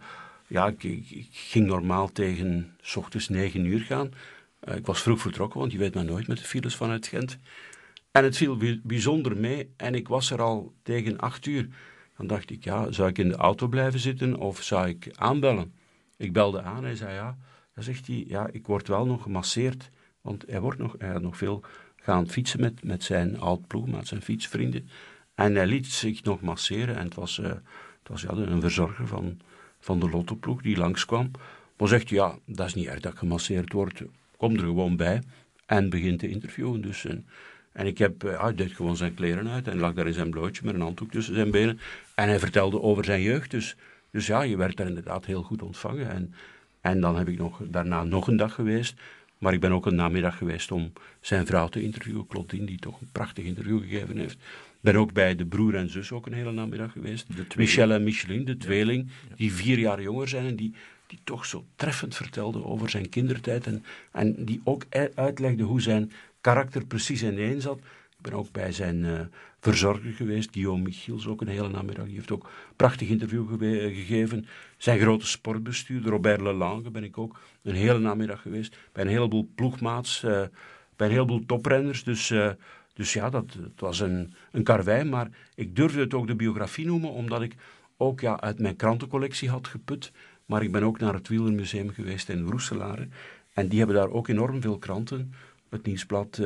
ja, ik, ik, ging normaal tegen s ochtends 9 uur gaan. Uh, ik was vroeg vertrokken, want je weet maar nooit met de files vanuit Gent. En het viel bijzonder mee en ik was er al tegen 8 uur. Dan dacht ik, ja, zou ik in de auto blijven zitten of zou ik aanbellen? Ik belde aan en hij zei, ja. Dan zegt hij, ja, ik word wel nog gemasseerd. Want hij, wordt nog, hij nog veel gaan fietsen met, met zijn oud ploeg, met zijn fietsvrienden. En hij liet zich nog masseren en het was, uh, het was ja, een verzorger van van de lottoploeg die langskwam. Maar zegt, ja, dat is niet erg dat gemasseerd wordt. Kom er gewoon bij en begint te interviewen. Dus, en, en ik heb, uh, hij deed gewoon zijn kleren uit en lag daar in zijn blootje met een handdoek tussen zijn benen. En hij vertelde over zijn jeugd. Dus, dus ja, je werd daar inderdaad heel goed ontvangen. En, en dan heb ik nog, daarna nog een dag geweest. Maar ik ben ook een namiddag geweest om zijn vrouw te interviewen, Claudine, die toch een prachtig interview gegeven heeft ben ook bij de broer en zus ook een hele namiddag geweest. Michel en Micheline, de tweeling, die vier jaar jonger zijn en die, die toch zo treffend vertelden over zijn kindertijd. En, en die ook uitlegde hoe zijn karakter precies ineen zat. Ben ook bij zijn uh, verzorger geweest, Guillaume Michiels, ook een hele namiddag. Die heeft ook een prachtig interview ge gegeven. Zijn grote sportbestuurder, Robert Lelange, ben ik ook een hele namiddag geweest. Bij een heleboel ploegmaats, uh, bij een heleboel toprenners. Dus... Dus ja, dat, het was een, een karwei, maar ik durfde het ook de biografie noemen, omdat ik ook ja, uit mijn krantencollectie had geput. Maar ik ben ook naar het Wielermuseum geweest in Roeselare. En die hebben daar ook enorm veel kranten. Het nieuwsblad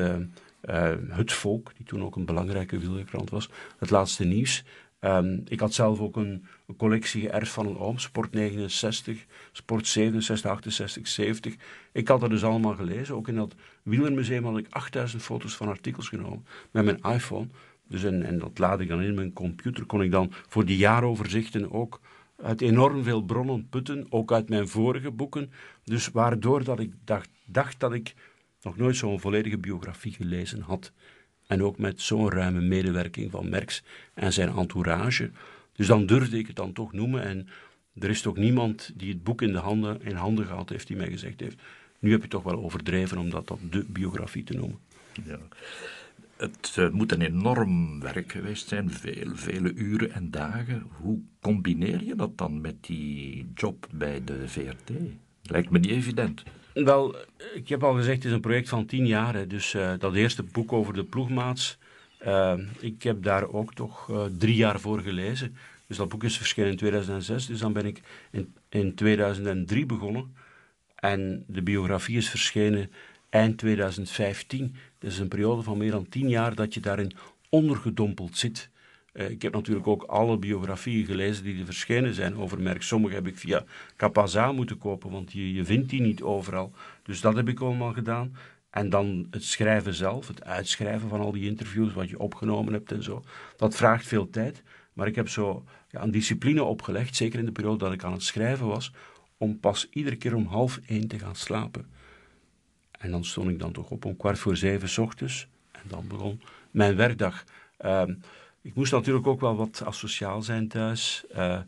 uh, Het Volk, die toen ook een belangrijke wielerkrant was. Het Laatste Nieuws. Um, ik had zelf ook een, collectie geërfd van een oom, Sport 69, Sport 67, 68, 70. Ik had dat dus allemaal gelezen. Ook in dat wielermuseum had ik 8000 foto's van artikels genomen met mijn iPhone. Dus en, en dat laat ik dan in mijn computer. Kon ik dan voor die jaaroverzichten ook uit enorm veel bronnen putten, ook uit mijn vorige boeken. Dus waardoor dat ik dacht, dacht dat ik nog nooit zo'n volledige biografie gelezen had. En ook met zo'n ruime medewerking van Merks en zijn entourage. Dus dan durfde ik het dan toch noemen. En er is toch niemand die het boek in, de handen, in handen gehad heeft die mij gezegd heeft. Nu heb je toch wel overdreven om dat, dat de biografie te noemen. Ja. Het uh, moet een enorm werk geweest zijn, veel, vele uren en dagen. Hoe combineer je dat dan met die job bij de VRT? Lijkt me niet evident. Wel, ik heb al gezegd, het is een project van tien jaar. Dus uh, dat eerste boek over de ploegmaats, uh, ik heb daar ook toch uh, drie jaar voor gelezen. Dus dat boek is verschenen in 2006. Dus dan ben ik in, in 2003 begonnen. En de biografie is verschenen eind 2015. Dat is een periode van meer dan tien jaar dat je daarin ondergedompeld zit. Uh, ik heb natuurlijk ook alle biografieën gelezen die er verschenen zijn over Merck. Sommige heb ik via Capaza moeten kopen, want je, je vindt die niet overal. Dus dat heb ik allemaal gedaan. En dan het schrijven zelf, het uitschrijven van al die interviews, wat je opgenomen hebt en zo. Dat vraagt veel tijd. Maar ik heb zo ja, een discipline opgelegd, zeker in de periode dat ik aan het schrijven was, om pas iedere keer om half één te gaan slapen. En dan stond ik dan toch op om kwart voor zeven ochtends. En dan begon mijn werkdag. Uh, ik moest natuurlijk ook wel wat asociaal zijn thuis. Uh,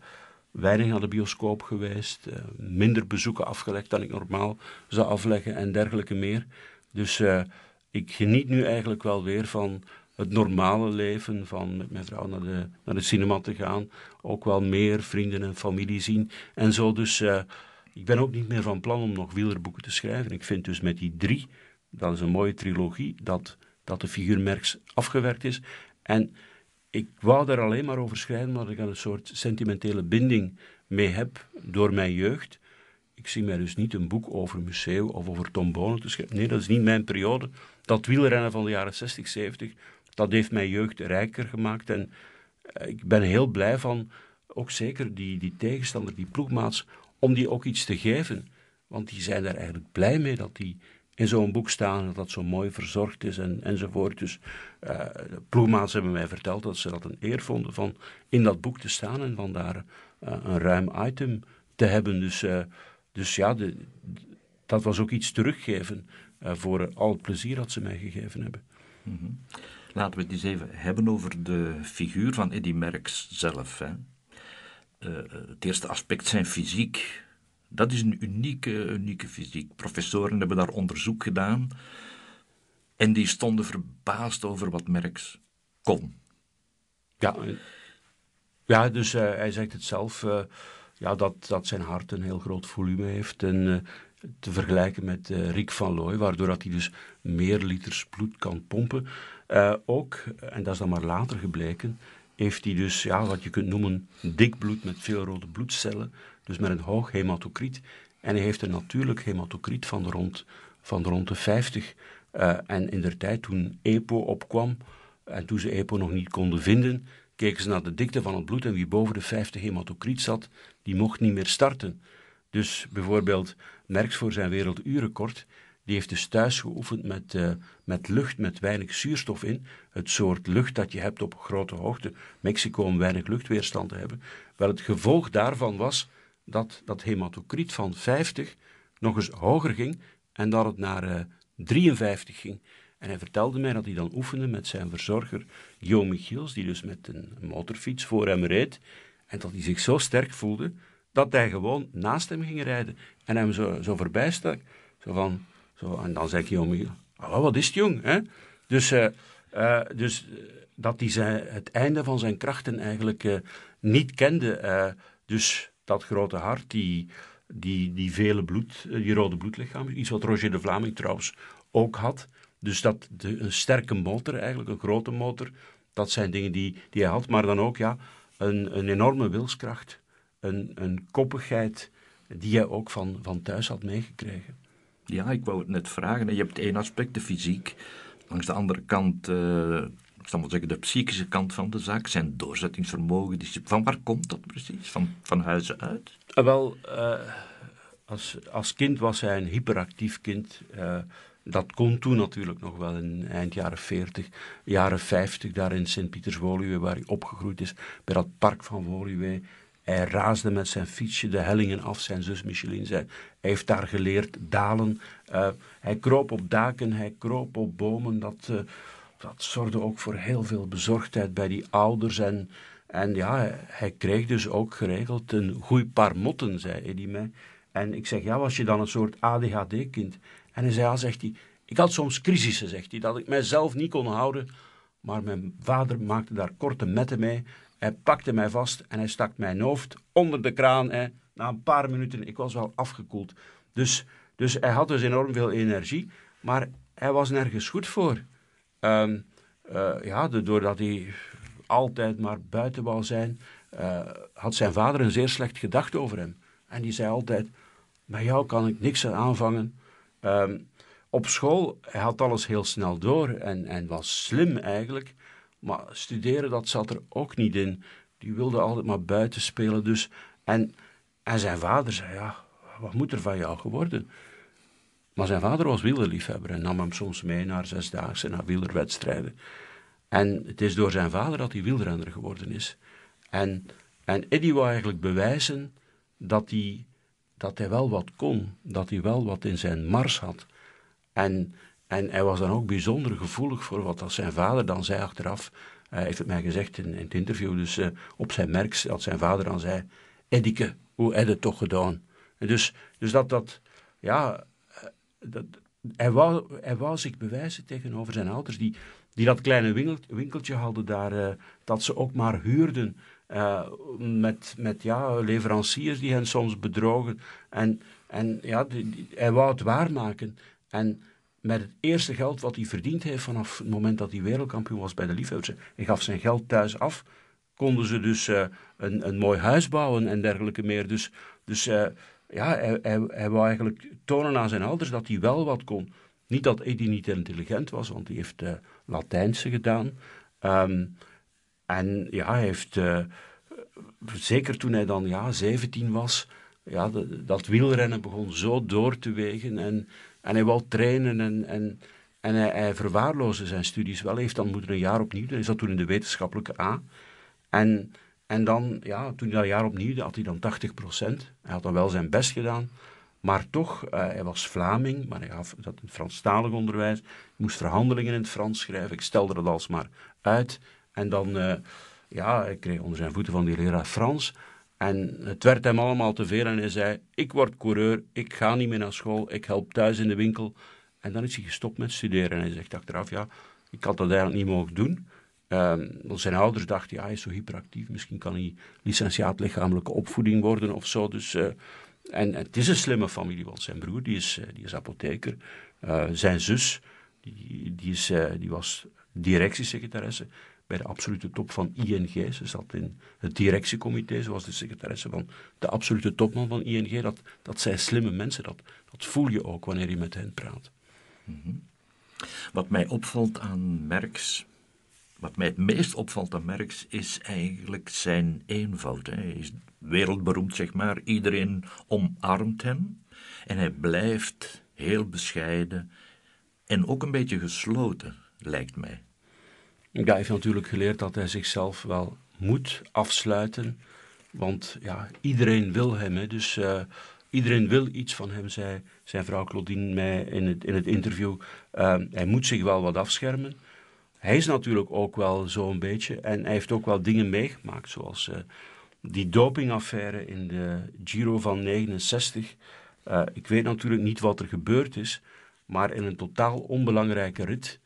weinig naar de bioscoop geweest, uh, minder bezoeken afgelegd dan ik normaal zou afleggen en dergelijke meer. Dus uh, ik geniet nu eigenlijk wel weer van het normale leven, van met mijn vrouw naar de, naar de cinema te gaan, ook wel meer vrienden en familie zien en zo. Dus ik ben ook niet meer van plan om nog wielerboeken te schrijven. Ik vind dus met die drie, dat is een mooie trilogie, dat, dat de figuur Merks afgewerkt is. En ik wou daar alleen maar over schrijven omdat ik een soort sentimentele binding mee heb door mijn jeugd. Ik zie mij dus niet een boek over Museo of over Tom Bonen te schrijven. Nee, dat is niet mijn periode. Dat wielrennen van de jaren 60, 70, dat heeft mijn jeugd rijker gemaakt. En eh, ik ben heel blij van, ook zeker die, die tegenstander, die ploegmaats, om die ook iets te geven. Want die zijn daar eigenlijk blij mee dat die in zo'n boek staan, dat dat zo mooi verzorgd is en, enzovoort. Dus uh, ploegmaats hebben mij verteld dat ze dat een eer vonden van in dat boek te staan en van daar uh, een ruim item te hebben. Dus, uh, dus ja, dat was ook iets teruggeven voor al het plezier dat ze mij gegeven hebben. -hmm. Laten we het eens even hebben over de figuur van Eddy Merckx zelf. Hè? het eerste aspect zijn fysiek. Dat is een unieke, unieke fysiek. Professoren hebben daar onderzoek gedaan en die stonden verbaasd over wat Merckx kon. Ja, ja dus uh, hij zegt het zelf, uh, ja, dat, dat zijn hart een heel groot volume heeft. En uh, te vergelijken met Rick van Looy, waardoor dat hij dus meer liters bloed kan pompen. ook, en dat is dan maar later gebleken, heeft hij dus ja, wat je kunt noemen dik bloed met veel rode bloedcellen dus met een hoog hematocriet. En hij heeft een natuurlijk hematocriet van rond, van rond de 50. Uh, eh, en in der tijd toen EPO opkwam, en toen ze EPO nog niet konden vinden, keken ze naar de dikte van het bloed en wie boven de 50 hematocriet zat, die mocht niet meer starten. Dus bijvoorbeeld Merks voor zijn werelduurrecord, die heeft dus thuis geoefend met, uh, met lucht met weinig zuurstof in. Het soort lucht dat je hebt op grote hoogte. Mexico om weinig luchtweerstand te hebben. Wel, het gevolg daarvan was dat dat hematocriet van 50 nog eens hoger ging en dat het naar uh, eh, 53 ging. En hij vertelde mij dat hij dan oefende met zijn verzorger Jo Michiels, die dus met een motorfiets voor hem reed. En dat hij zich zo sterk voelde dat hij gewoon naast hem ging rijden en hem zo, zo voorbij stak. Zo van, zo, en dan zei Michiels, oh, wat is het jong? Hè? Dus, uh, uh, dus dat hij het einde van zijn krachten eigenlijk niet kende. dus dat grote hart, die, die, die vele bloed, eh, die rode bloedlichamen, iets wat Roger de Vlaming trouwens ook had. Dus dat de, een sterke motor, eigenlijk een grote motor, dat zijn dingen die, die hij had. Maar dan ook ja, een, een enorme wilskracht, een, een koppigheid die hij ook van, van thuis had meegekregen. Ja, ik wou het net vragen. Je hebt één aspect, de fysiek. Langs de andere kant uh, ik zal maar zeggen, de psychische kant van de zaak, zijn doorzettingsvermogen. Van waar komt dat precies? Van, van huizen uit? Uh, wel, uh, als, als kind was hij een hyperactief kind. Uh, dat kon toen natuurlijk nog wel in eind jaren 40, jaren 50, daar in Sint-Pieters-Woluwe, waar hij opgegroeid is, bij dat park van Woluwe. Hij raasde met zijn fietsje de hellingen af. Zijn zus Micheline zei, hij heeft daar geleerd dalen. Uh, hij kroop op daken, hij kroop op bomen. Dat, uh, dat zorgde ook voor heel veel bezorgdheid bij die ouders. En, en ja, hij kreeg dus ook geregeld een goed paar motten, zei Eddie mij. En ik zeg, ja, was je dan een soort ADHD-kind? En hij zei, ja, zegt hij, ik had soms crisissen, zegt hij, dat ik mijzelf niet kon houden. Maar mijn vader maakte daar korte metten mee. Hij pakte mij vast en hij stak mijn hoofd onder de kraan. Hè. Na een paar minuten, ik was wel afgekoeld. Dus, dus hij had dus enorm veel energie, maar hij was nergens goed voor. Um, uh, ja, doordat hij altijd maar buiten wou zijn, uh, had zijn vader een zeer slecht gedachte over hem. En die zei altijd, met jou kan ik niks aanvangen. Um, op school, hij had alles heel snel door en, en was slim eigenlijk. Maar studeren, dat zat er ook niet in. Die wilde altijd maar buiten spelen. Dus. En, en zijn vader zei, ja, wat moet er van jou geworden? Maar zijn vader was wielerliefhebber en nam hem soms mee naar zesdaagse, naar wielerwedstrijden. En het is door zijn vader dat hij wielrenner geworden is. En, en Eddie wou eigenlijk bewijzen dat hij, dat hij wel wat kon, dat hij wel wat in zijn mars had. En, en hij was dan ook bijzonder gevoelig voor wat als zijn vader dan zei achteraf. Hij heeft het mij gezegd in, in het interview, dus uh, op zijn merks, dat zijn vader dan zei: Eddike, hoe heb je het toch gedaan? En dus, dus dat, dat, ja, eh, dat, hij, wou, hij wou zich bewijzen tegenover zijn ouders, die, die dat kleine winkeltje hadden daar, uh, dat ze ook maar huurden. Uh, met, met ja, leveranciers die hen soms bedrogen. En, en ja, hij wou het waarmaken. En met het eerste geld wat hij verdiend heeft vanaf het moment dat hij wereldkampioen was bij de liefhebbers, hij gaf zijn geld thuis af, konden ze dus uh, een, een mooi huis bouwen en dergelijke meer. Dus, dus uh, ja, hij, hij, hij wou eigenlijk tonen aan zijn ouders dat hij wel wat kon. Niet dat Eddie niet intelligent was, want hij heeft uh, Latijnse gedaan. Um, en ja, hij heeft, zeker toen hij dan ja, 17 was, ja, dat wielrennen begon zo door te wegen. En, en hij wou trainen en, en, en hij, hij verwaarloosde zijn studies wel. Hij heeft dan moeten een jaar opnieuw, hij zat toen in de wetenschappelijke A. En, en dan, ja, toen hij dat jaar opnieuw had hij dan 80 procent. Hij had dan wel zijn best gedaan. Maar toch, uh, hij was Vlaming, maar hij gaf dat Franstalig onderwijs. Hij moest verhandelingen in het Frans schrijven. Ik stelde dat alsmaar uit. En dan, uh, ja, hij kreeg onder zijn voeten van die leraar Frans. En het werd hem allemaal te veel en hij zei, ik word coureur, ik ga niet meer naar school, ik help thuis in de winkel. En dan is hij gestopt met studeren en hij zegt achteraf, ja, ik had dat eigenlijk niet mogen doen. Um, zijn ouders dachten, ja, hij is zo hyperactief, misschien kan hij licentiaat lichamelijke opvoeding worden of zo. Dus, uh, en, het is een slimme familie, want zijn broer die is, uh, die is apotheker. Uh, zijn zus, die, die, is, die was directiesecretaresse bij de absolute top van ING. Ze zat in het directiecomité, zoals de secretaresse van de absolute topman van ING. Dat, dat zijn slimme mensen, dat, dat voel je ook wanneer je met hen praat. -hmm. Wat mij opvalt aan Merks, wat mij het meest opvalt aan Merks, is eigenlijk zijn eenvoud. Hij is wereldberoemd, zeg maar. Iedereen omarmt hem. En hij blijft heel bescheiden en ook een beetje gesloten, lijkt mij. Hij heeft natuurlijk geleerd dat hij zichzelf wel moet afsluiten. Want ja, iedereen wil hem. Hè. Dus uh, iedereen wil iets van hem, zei zijn vrouw Claudine mij in het, in het interview. Uh, hij moet zich wel wat afschermen. Hij is natuurlijk ook wel zo'n beetje. En hij heeft ook wel dingen meegemaakt, zoals uh, die dopingaffaire in de Giro van 69. ik weet natuurlijk niet wat er gebeurd is, maar in een totaal onbelangrijke rit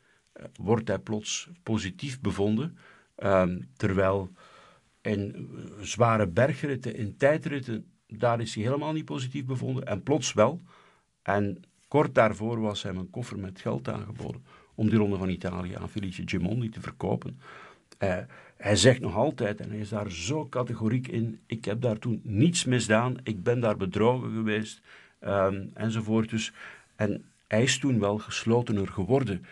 wordt hij plots positief bevonden, ehm, terwijl in zware bergritten, in tijdritten, daar is hij helemaal niet positief bevonden en plots wel. En kort daarvoor was hem een koffer met geld aangeboden om die ronde van Italië aan Felice Gimondi te verkopen. Uh, hij zegt nog altijd, en hij is daar zo categoriek in, ik heb daar toen niets misdaan, ik ben daar bedrogen geweest, um, enzovoort. Dus, en hij is toen wel geslotener geworden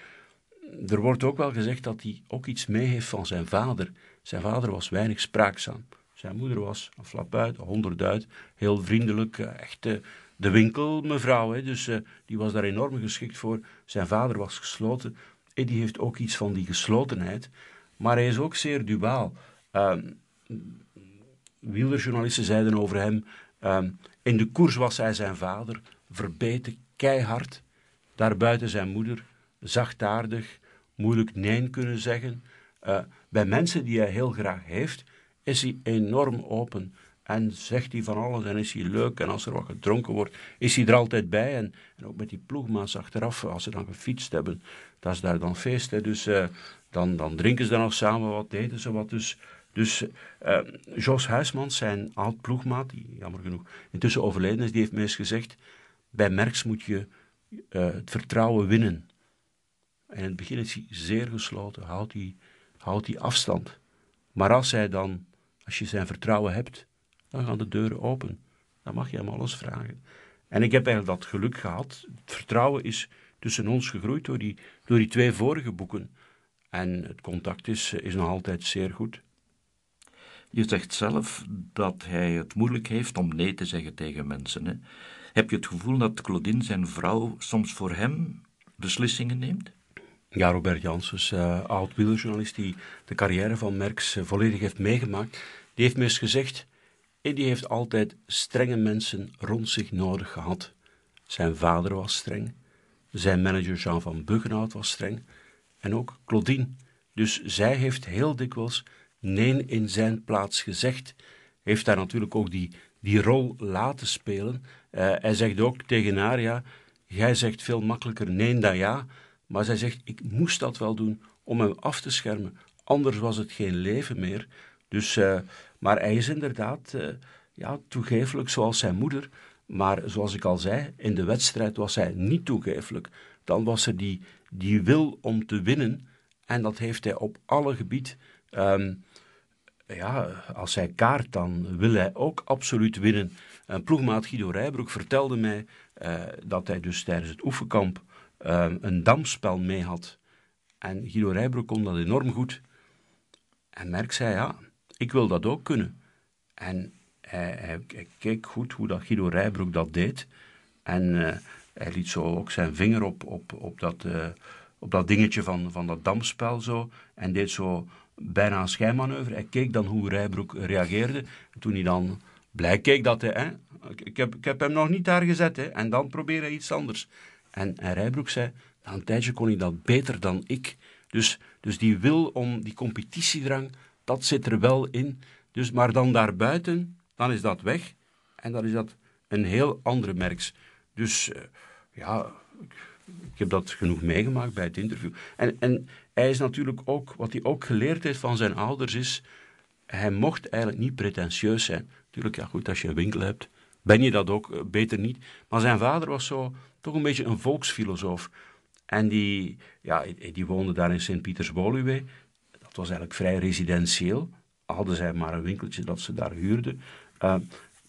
er wordt ook wel gezegd dat hij ook iets mee heeft van zijn vader. Zijn vader was weinig spraakzaam. Zijn moeder was een flap uit, honderd uit, heel vriendelijk, eh, echt uh, de winkelmevrouw. Dus uh, die was daar enorm geschikt voor. Zijn vader was gesloten. Eddie heeft ook iets van die geslotenheid. Maar hij is ook zeer duaal. Um, wielerjournalisten zeiden over hem... Um, in de koers was hij zijn vader, verbeten, keihard. Daarbuiten zijn moeder, zachtaardig, moeilijk nee kunnen zeggen. Uh, bij mensen die hij heel graag heeft, is hij enorm open. En zegt hij van alles en is hij leuk. En als er wat gedronken wordt, is hij er altijd bij. En, en ook met die ploegmaats achteraf, als ze dan gefietst hebben, dat is daar dan feest. Hè. Dus uh, dan, dan drinken ze dan nog samen wat, eten ze wat. Dus, dus uh, Jos Huismans, zijn oud ploegmaat, die jammer genoeg intussen overleden is, die heeft me eens gezegd: bij Merks moet je het vertrouwen winnen. In het begin is hij zeer gesloten, houdt hij, houdt hij afstand. Maar als hij dan, als je zijn vertrouwen hebt, dan gaan de deuren open. Dan mag je hem alles vragen. En ik heb eigenlijk dat geluk gehad. Het vertrouwen is tussen ons gegroeid door die, door die twee vorige boeken. En het contact is, is nog altijd zeer goed. Je zegt zelf dat hij het moeilijk heeft om nee te zeggen tegen mensen. Hè? Heb je het gevoel dat Claudine, zijn vrouw, soms voor hem beslissingen neemt? Ja, Robert Janssens, uh, oud wielerjournalist die de carrière van Merckx uh, volledig heeft meegemaakt, die heeft me eens gezegd, die heeft altijd strenge mensen rond zich nodig gehad. Zijn vader was streng, zijn manager Jean van Buggenhout was streng en ook Claudine. Dus zij heeft heel dikwijls nee in zijn plaats gezegd heeft daar natuurlijk ook die, die rol laten spelen. Hij zegt ook tegen haar, jij zegt veel makkelijker nee dan ja, maar zij zegt, ik moest dat wel doen om hem af te schermen, anders was het geen leven meer. Dus, uh, maar hij is inderdaad uh, ja, toegeeflijk zoals zijn moeder, maar zoals ik al zei, in de wedstrijd was hij niet toegeeflijk. Dan was er die, die wil om te winnen en dat heeft hij op alle gebied. Um, ja, als hij kaart, dan wil hij ook absoluut winnen. En ploegmaat Guido Rijbroek vertelde mij uh, dat hij dus tijdens het oefenkamp uh, een damspel mee had. En Guido Rijbroek kon dat enorm goed. En Merck zei, ja, ik wil dat ook kunnen. En hij, keek goed hoe dat Guido Rijbroek dat deed. En uh, hij liet zo ook zijn vinger op, op, op, dat, op dat dingetje van, van dat damspel zo. En deed zo bijna een schijnmanoeuvre. Hij keek dan hoe Rijbroek reageerde. toen hij dan blij keek dat hij... Hè, ik, heb, ik heb hem nog niet daar gezet. Hè, en dan probeerde hij iets anders. En, Rijbroek zei, na een tijdje kon hij dat beter dan ik. Dus, dus die wil om die competitiedrang, dat zit er wel in. Dus, maar dan daarbuiten, dan is dat weg. En dan is dat een heel andere merks. Dus uh, ja, ik heb dat genoeg meegemaakt bij het interview. En, en hij is natuurlijk ook, wat hij ook geleerd heeft van zijn ouders, is, hij mocht eigenlijk niet pretentieus zijn. Natuurlijk, ja goed, als je een winkel hebt, ben je dat ook, eh, beter niet. Maar zijn vader was zo, toch een beetje een volksfilosoof. En die, ja, die woonde daar in Sint-Pieters-Woluwe. Dat was eigenlijk vrij residentieel. Hadden zij maar een winkeltje dat ze daar huurden. Uh,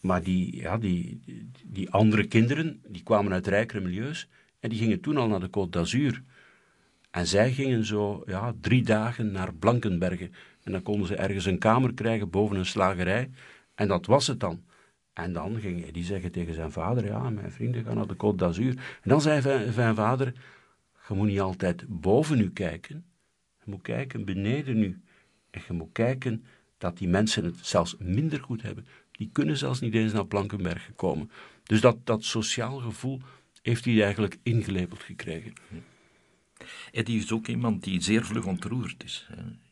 maar die, ja, die, die andere kinderen, die kwamen uit rijkere milieus. En die gingen toen al naar de Côte d'Azur. En zij gingen zo ja, drie dagen naar Blankenbergen. En dan konden ze ergens een kamer krijgen boven een slagerij. En dat was het dan. En dan ging hij die zeggen tegen zijn vader, ja, mijn vrienden gaan naar de Côte d'Azur. En dan zei zijn vader, je moet niet altijd boven u kijken. Je moet kijken beneden u. En je moet kijken dat die mensen het zelfs minder goed hebben. Die kunnen zelfs niet eens naar Blankenbergen komen. Dus dat, dat sociaal gevoel heeft hij eigenlijk ingelepeld gekregen. Eddie is ook iemand die zeer vlug ontroerd is.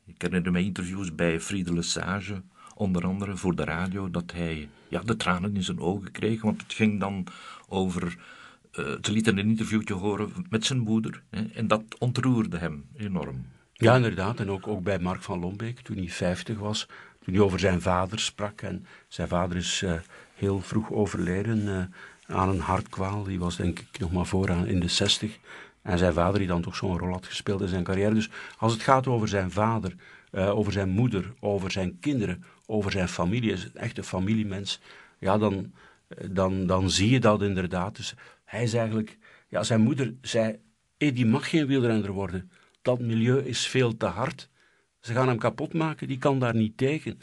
Ik herinner me interviews bij Friede Lesage, onder andere voor de radio, dat hij ja, de tranen in zijn ogen kreeg, want het ging dan over... Uh, ze lieten een interviewtje horen met zijn moeder hè, en dat ontroerde hem enorm. Ja, inderdaad. En ook, ook bij Mark van Lombeek, toen hij 50 was, toen hij over zijn vader sprak. En zijn vader is uh, heel vroeg overleden uh, aan een hartkwaal. Die was denk ik nog maar vooraan in de 60. En zijn vader die dan toch zo'n rol had gespeeld in zijn carrière. Dus als het gaat over zijn vader, over zijn moeder, over zijn kinderen, over zijn familie, is een familiemens. Ja, dan, dan, dan zie je dat inderdaad. Dus hij is eigenlijk, ja, zijn moeder zei, hey, mag geen wielrenner worden. Dat milieu is veel te hard. Ze gaan hem kapot maken, die kan daar niet tegen.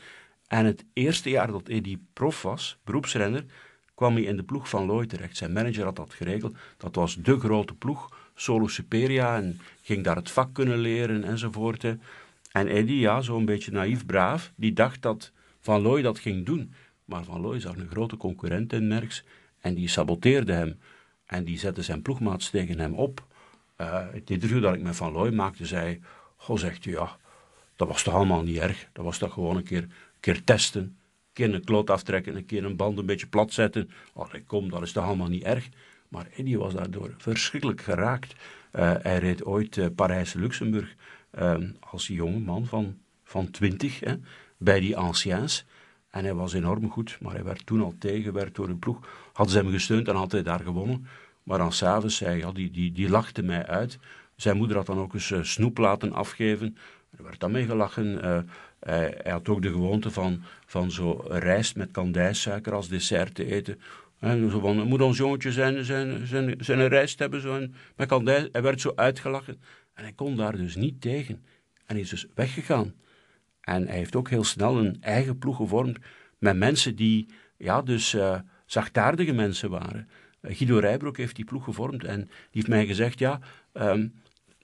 En het eerste jaar dat Eddie prof was, beroepsrenner, kwam hij in de ploeg van Looy terecht. Zijn manager had dat geregeld. Dat was de grote ploeg, Solo Superia, en ging daar het vak kunnen leren enzovoort. En Eddie, ja, zo'n beetje naïef braaf, die dacht dat Van Looy dat ging doen. Maar Van Looy zag een grote concurrent in Merks en die saboteerde hem. En die zette zijn ploegmaats tegen hem op. Uh, het interview dat ik met Van Looy maakte, zei... Goh, zegt hij, ja, dat was toch allemaal niet erg. Dat was toch gewoon een keer, een keer testen. Een keer een kloot aftrekken, een keer een band een beetje plat zetten. Oh, kom, dat is toch allemaal niet erg. Maar Eddie was daardoor verschrikkelijk geraakt. Uh, hij reed ooit uh, Parijs-Luxemburg uh, als jonge man van, van 20 hè, bij die anciens. En hij was enorm goed, maar hij werd toen al tegengewerkt door een ploeg. Hadden ze hem gesteund en had hij daar gewonnen. Maar dan s'avonds hij, die, die, die lachte mij uit. Zijn moeder had dan ook eens snoep laten afgeven. Er werd dan mee gelachen. hij, hij, had ook de gewoonte van, van zo rijst met kandijsuiker als dessert te eten. En zo van, moet ons jongetje zijn, zijn, zijn, zijn rijst hebben, zo, en met kandij. Hij werd zo uitgelachen. En hij kon daar dus niet tegen. En is dus weggegaan. En hij heeft ook heel snel een eigen ploeg gevormd met mensen die, ja, dus uh, zachtaardige mensen waren. Uh, Guido Rijbroek heeft die ploeg gevormd en die heeft mij gezegd, ja, um,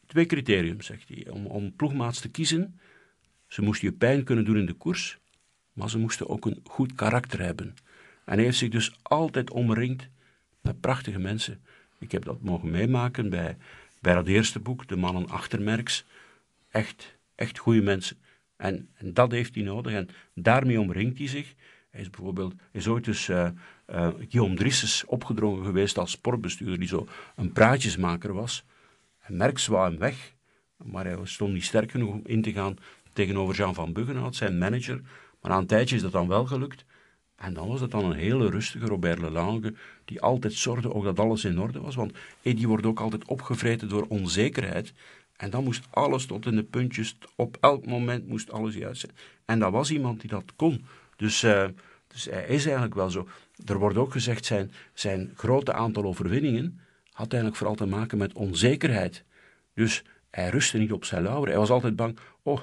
twee criterium, zegt hij, om, om ploegmaats te kiezen. Ze moesten je pijn kunnen doen in de koers, maar ze moesten ook een goed karakter hebben. En hij heeft zich dus altijd omringd met prachtige mensen. Ik heb dat mogen meemaken bij, bij dat eerste boek, De Mannen Achtermerks. Echt, echt goede mensen. En, en, dat heeft hij nodig. En daarmee omringt hij zich. Hij is bijvoorbeeld is ooit dus uh, Guillaume Drisses opgedrongen geweest als sportbestuurder, die zo een praatjesmaker was. En Merckx wou hem weg, maar hij stond niet sterk genoeg om in te gaan tegenover Jean van Buggenhout, zijn manager. Maar na een tijdje is dat dan wel gelukt. En dan was het dan een hele rustige Robert Lelange, die altijd zorgde ook dat alles in orde was. Want Eddie wordt ook altijd opgevreten door onzekerheid. En dan moest alles tot in de puntjes, op elk moment moest alles juist zijn. En dat was iemand die dat kon. Dus, uh, dus hij is eigenlijk wel zo. Er wordt ook gezegd, zijn, zijn grote aantal overwinningen had eigenlijk vooral te maken met onzekerheid. Dus hij rustte niet op zijn lauweren. Hij was altijd bang, oh,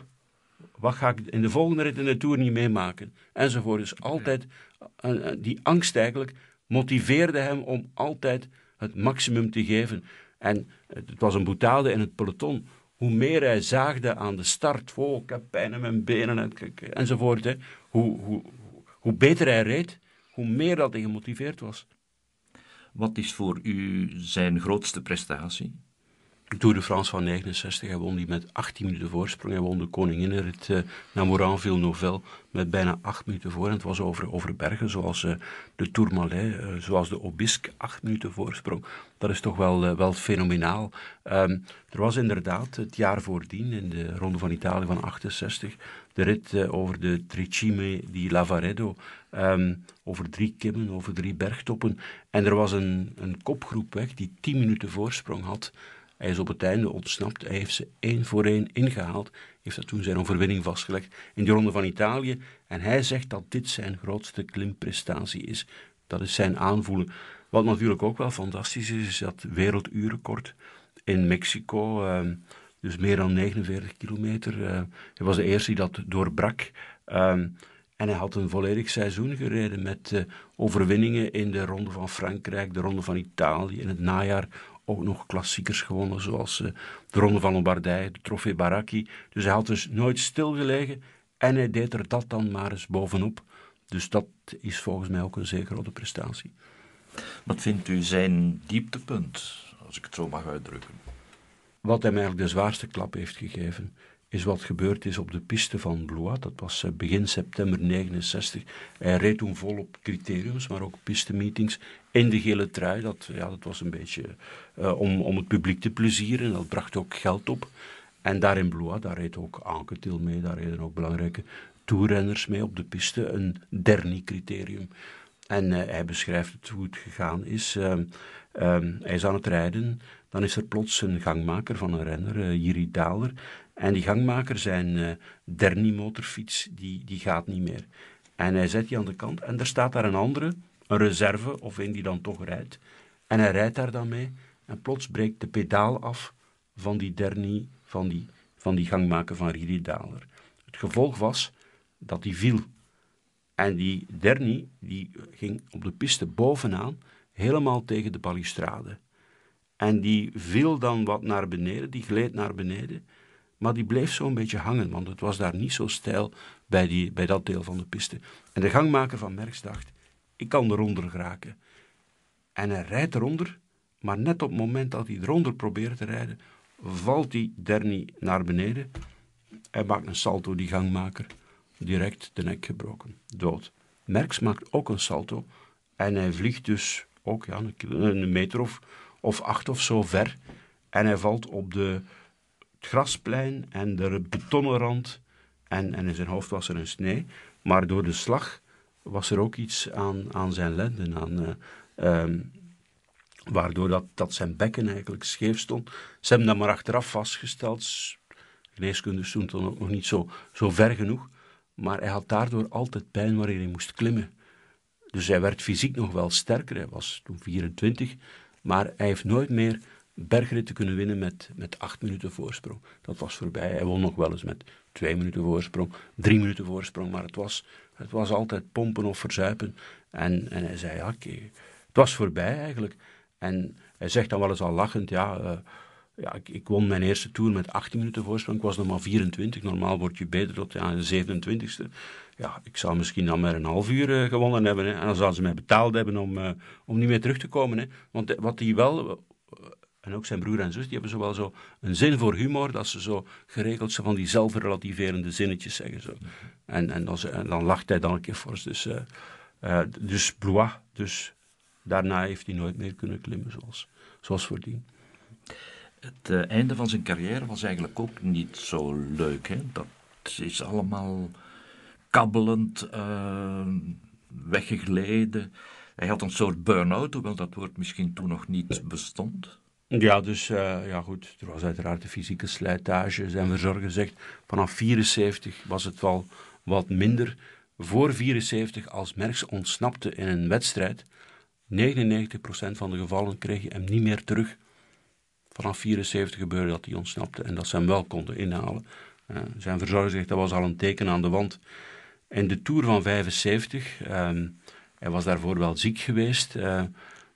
wat ga ik in de volgende rit in de Tour niet meemaken? Enzovoort. Dus altijd, uh, die angst eigenlijk motiveerde hem om altijd het maximum te geven. En het was een boetade in het peloton. Hoe meer hij zaagde aan de start, oh, ik heb pijn in mijn benen enzovoort, hè, hoe, hoe, hoe beter hij reed, hoe meer dat hij gemotiveerd was. Wat is voor u zijn grootste prestatie? Tour de France van 69, hij won die met 18 minuten voorsprong. Hij won de koninginnenrit uh, naar Moranville-Novel met bijna 8 minuten voor. En het was over, over bergen, zoals uh, de Tourmalet, uh, zoals de Obisque, 8 minuten voorsprong. Dat is toch wel, wel fenomenaal. Um, er was inderdaad het jaar voordien, in de Ronde van Italië van 68, de rit over de Tricime di Lavaredo. Um, over drie kimmen, over drie bergtoppen. En er was een, een kopgroep weg die 10 minuten voorsprong had. Hij is op het einde ontsnapt. Hij heeft ze één voor één ingehaald. Heeft dat toen zijn overwinning vastgelegd in de Ronde van Italië. En hij zegt dat dit zijn grootste klimprestatie is. Dat is zijn aanvoelen. Wat natuurlijk ook wel fantastisch is, is dat werelduurrecord in Mexico. Uh, dus meer dan 49 kilometer. Uh, hij was de eerste die dat doorbrak. Uh, en hij had een volledig seizoen gereden met uh, overwinningen in de Ronde van Frankrijk, de Ronde van Italië, in het najaar ook nog klassiekers gewonnen, zoals uh, de Ronde van Lombardije, de Trofee Baracchi. Dus hij had dus nooit stilgelegen en hij deed er dat dan maar eens bovenop. Dus dat is volgens mij ook een zeer grote prestatie. Wat vindt u zijn dieptepunt, als ik het zo mag uitdrukken? Wat hem eigenlijk de zwaarste klap heeft gegeven, is wat gebeurd is op de piste van Blois. Dat was eh, begin september 69. Hij reed toen vol op criteriums, maar ook pistemeetings in de gele trui. Dat, ja, dat was een beetje uh, om, om het publiek te plezieren. Dat bracht ook geld op. En daar in Blois, daar reed ook Anquetil mee. Daar reden ook belangrijke toerrenners mee op de piste. Een Derny-criterium. En uh, hij beschrijft het hoe het gegaan is. Uh, hij is aan het rijden. Dan is er plots een gangmaker van een renner, uh, Jiri Daler. En die gangmaker, zijn uh, Derny-motorfiets, die, die gaat niet meer. En hij zet die aan de kant. En er staat daar een andere, een reserve, of een die dan toch rijdt. En hij rijdt daar dan mee. En plots breekt de pedaal af van die Derny, van die, van die gangmaker van Riri Daler. Het gevolg was dat hij viel. En die Derny, die ging op de piste bovenaan, helemaal tegen de balustrade. En die viel dan wat naar beneden, die gleed naar beneden. Maar die bleef zo'n beetje hangen, want het was daar niet zo steil bij, die, bij dat deel van de piste. En de gangmaker van Merckx dacht, ik kan eronder geraken. En hij rijdt eronder, maar net op het moment dat hij eronder probeert te rijden, valt die Derny naar beneden. Hij maakt een salto, die gangmaker, direct de nek gebroken, dood. Merckx maakt ook een salto en hij vliegt dus ook ja, een, een meter of, of acht of zo ver. En hij valt op de, het grasplein en de betonnen rand. En, en in zijn hoofd was er een snee. Maar door de slag was er ook iets aan, aan zijn lenden. Aan, uh, um, waardoor dat, dat zijn bekken eigenlijk scheef stond. Ze hebben dat maar achteraf vastgesteld. Geneeskunde stond toen ook nog niet zo, zo ver genoeg. Maar hij had daardoor altijd pijn wanneer hij moest klimmen. Dus hij werd fysiek nog wel sterker. Hij was toen 24. Maar hij heeft nooit meer bergritten kunnen winnen met, met acht minuten voorsprong. Dat was voorbij. Hij won nog wel eens met twee minuten voorsprong, drie minuten voorsprong, maar het was, het was altijd pompen of verzuipen. En, en hij zei, ja, okay, het was voorbij eigenlijk. En hij zegt dan wel eens al lachend, ja, uh, ja ik, ik, won mijn eerste tour met 18 minuten voorsprong, ik was nog maar 24, normaal word je beter tot ja, de 27ste. Ja, ik zou misschien dan maar een half uur uh, gewonnen hebben, en dan zouden ze mij betaald hebben om, uh, om niet meer terug te komen. Hè. Want wat hij wel en ook zijn broer en zus, die hebben zo wel zo een zin voor humor, dat ze zo geregeld zo van die zelfrelativerende zinnetjes zeggen. Zo. En, en, dan, dan lacht hij dan een keer fors. Dus, uh, dus Blois, dus daarna heeft hij nooit meer kunnen klimmen zoals, zoals voordien. Het uh, einde van zijn carrière was eigenlijk ook niet zo leuk. Hè? Dat is allemaal kabbelend, weggegleden. Hij had een soort burn-out, hoewel dat woord misschien toen nog niet bestond. Ja, dus uh, ja goed, er was uiteraard de fysieke slijtage. Zijn verzorger zegt, vanaf 74 was het wel wat minder. Voor 74, als Merckx ontsnapte in een wedstrijd, 99% van de gevallen kreeg je hem niet meer terug. Vanaf 74 gebeurde dat hij ontsnapte en dat ze hem wel konden inhalen. Uh, zijn verzorger zegt, dat was al een teken aan de wand. In de Tour van 75, um, hij was daarvoor wel ziek geweest.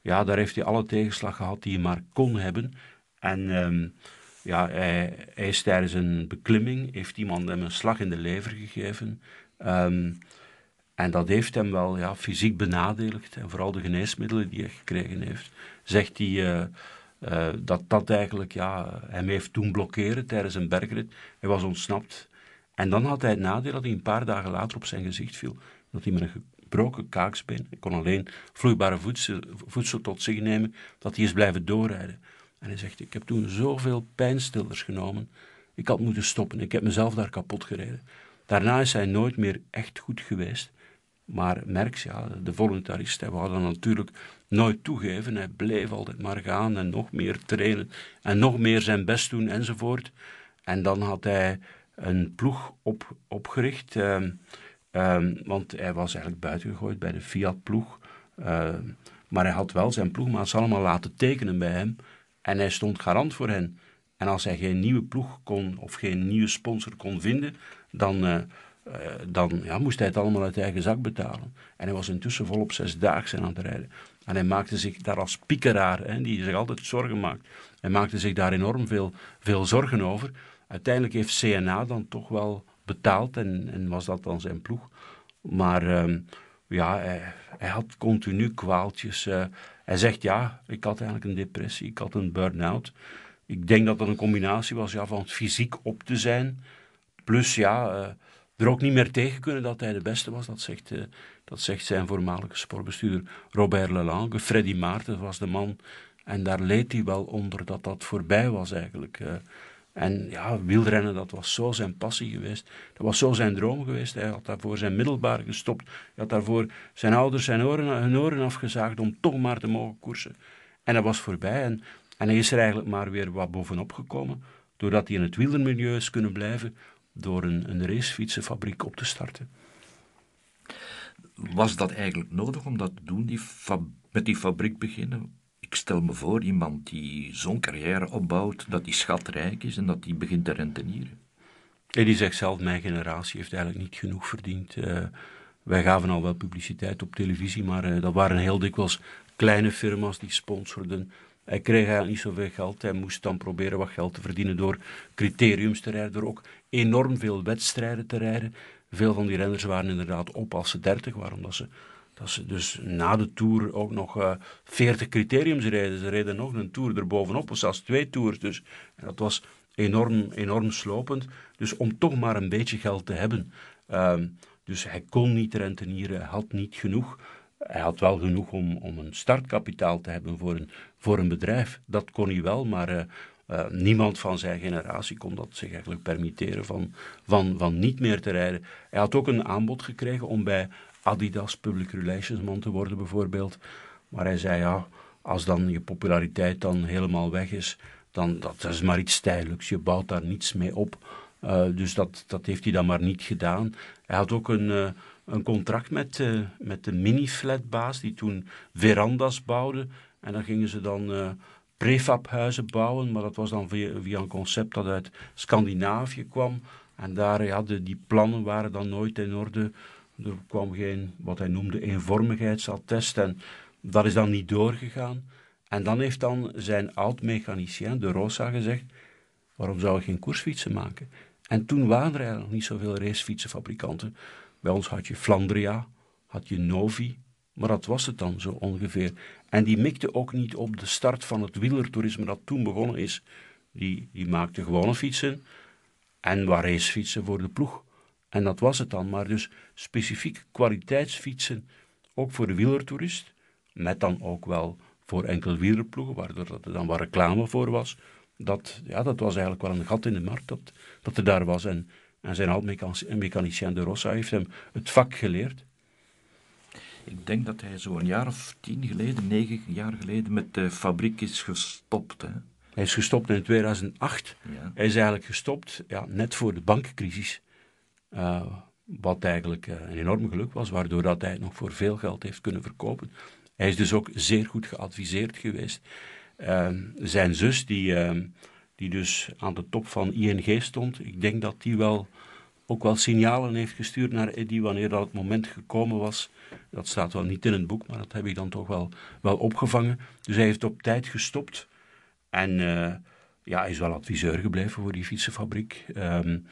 Ja, daar heeft hij alle tegenslag gehad die hij maar kon hebben. En um, ja, hij, hij, is tijdens een beklimming, heeft iemand hem een slag in de lever gegeven. Um, en dat heeft hem wel ja, fysiek benadeligd. En vooral de geneesmiddelen die hij gekregen heeft. Zegt hij uh, uh, dat dat eigenlijk ja, hem heeft doen blokkeren tijdens een bergrit. Hij was ontsnapt. En dan had hij het nadeel dat hij een paar dagen later op zijn gezicht viel. Dat hij met een gebroken. Hij kon alleen vloeibare voedsel, tot zich nemen, dat hij is blijven doorrijden. En hij zegt, ik heb toen zoveel pijnstillers genomen, ik had moeten stoppen, ik heb mezelf daar kapot gereden. Daarna is hij nooit meer echt goed geweest. Maar Merckx, ja, de voluntarist, hij wou dat natuurlijk nooit toegeven. Hij bleef altijd maar gaan en nog meer trainen en nog meer zijn best doen enzovoort. En dan had hij een ploeg op, opgericht. Uh, Um, want hij was eigenlijk buitengegooid bij de Fiat-ploeg. Uh, maar hij had wel zijn ploegmaats allemaal laten tekenen bij hem. En hij stond garant voor hen. En als hij geen nieuwe ploeg kon of geen nieuwe sponsor kon vinden, dan, uh, uh, dan ja, moest hij het allemaal uit eigen zak betalen. En hij was intussen volop zesdaagse aan het rijden. En hij maakte zich daar als piekeraar, hè, die zich altijd zorgen maakt, hij maakte zich daar enorm veel, veel zorgen over. Uiteindelijk heeft CNA dan toch wel betaald en, was dat dan zijn ploeg. Maar um, ja, hij, had continu kwaaltjes. Uh, hij zegt ja, ik had eigenlijk een depressie, ik had een burn-out. Ik denk dat dat een combinatie was ja, van fysiek op te zijn, plus ja, uh, er ook niet meer tegen kunnen dat hij de beste was. Dat zegt, uh, dat zegt zijn voormalige sportbestuurder Robert Lelange. Freddy Maarten was de man en daar leed hij wel onder dat dat voorbij was eigenlijk. En ja, wielrennen, dat was zo zijn passie geweest. Dat was zo zijn droom geweest. Hij had daarvoor zijn middelbaar gestopt. Hij had daarvoor zijn ouders zijn oren, hun oren afgezaagd om toch maar te mogen koersen. En dat was voorbij. En, en hij is er eigenlijk maar weer wat bovenop gekomen. Doordat hij in het wielermilieu is kunnen blijven. Door een, een racefietsenfabriek op te starten. Was dat eigenlijk nodig om dat te doen, die met die fabriek beginnen? Stel me voor iemand die zo'n carrière opbouwt, dat die schatrijk is en dat die begint te rentenieren. En die zegt zelf, mijn generatie heeft eigenlijk niet genoeg verdiend. Uh, wij gaven al wel publiciteit op televisie, maar uh, dat waren heel dikwijls kleine firma's die sponsorden. Hij kreeg eigenlijk niet zoveel geld. Hij moest dan proberen wat geld te verdienen door criteriums te rijden, door ook enorm veel wedstrijden te rijden. Veel van die renners waren inderdaad op als ze dertig waren, omdat ze dat ze dus na de Tour ook nog uh, eh, 40 criteriums reden. Ze reden nog een Tour erbovenop, of zelfs twee Tours. Dus dat was enorm, enorm slopend. Dus om toch maar een beetje geld te hebben. Uh, dus hij kon niet rentenieren, had niet genoeg. Hij had wel genoeg om, om een startkapitaal te hebben voor een, voor een bedrijf. Dat kon hij wel, maar uh, uh, niemand van zijn generatie kon dat zich eigenlijk permitteren van, van, van niet meer te rijden. Hij had ook een aanbod gekregen om bij Adidas public relations man te worden bijvoorbeeld. Maar hij zei ja, als dan je populariteit dan helemaal weg is, dan dat is maar iets tijdelijks. Je bouwt daar niets mee op. Uh, dus dat, dat heeft hij dan maar niet gedaan. Hij had ook een, uh, een contract met, uh, met de mini-flatbaas, die toen verandas bouwde. En dan gingen ze dan prefabhuizen bouwen, maar dat was dan via, een concept dat uit Scandinavië kwam. En daar, ja, die plannen waren dan nooit in orde. Er kwam geen, wat hij noemde, eenvormigheidsattest en dat is dan niet doorgegaan. En dan heeft dan zijn oud-mechanicien, de Rosa, gezegd, waarom zou ik geen koersfietsen maken? En toen waren er nog niet zoveel racefietsenfabrikanten. Bij ons had je Flandria, had je Novi, Maar dat was het dan zo ongeveer. En die mikte ook niet op de start van het wielertoerisme dat toen begonnen is. Die, die maakte gewone fietsen en waar racefietsen voor de ploeg. En dat was het dan. Maar dus specifiek kwaliteitsfietsen, ook voor de wielertoerist, met dan ook wel voor enkel wielerploegen, waardoor er dan wat reclame voor was. Dat, ja, dat was eigenlijk wel een gat in de markt dat, dat er daar was. En, en zijn oud-mechanicien de Rossa heeft hem het vak geleerd. Ik denk dat hij zo een jaar of tien geleden, negen jaar geleden, met de fabriek is gestopt. Hè? Hij is gestopt in 2008. Ja. Hij is eigenlijk gestopt ja, net voor de bankencrisis. Uh, wat eigenlijk uh, een enorm geluk was, waardoor dat hij het nog voor veel geld heeft kunnen verkopen. Hij is dus ook zeer goed geadviseerd geweest. Uh, zijn zus, die, ehm, die dus aan de top van ING stond, ik denk dat die wel ook wel signalen heeft gestuurd naar Eddie wanneer dat het moment gekomen was. Dat staat wel niet in het boek, maar dat heb ik dan toch wel, wel opgevangen. Dus hij heeft op tijd gestopt. En uh, ja, hij is wel adviseur gebleven voor die fietsenfabriek. Um,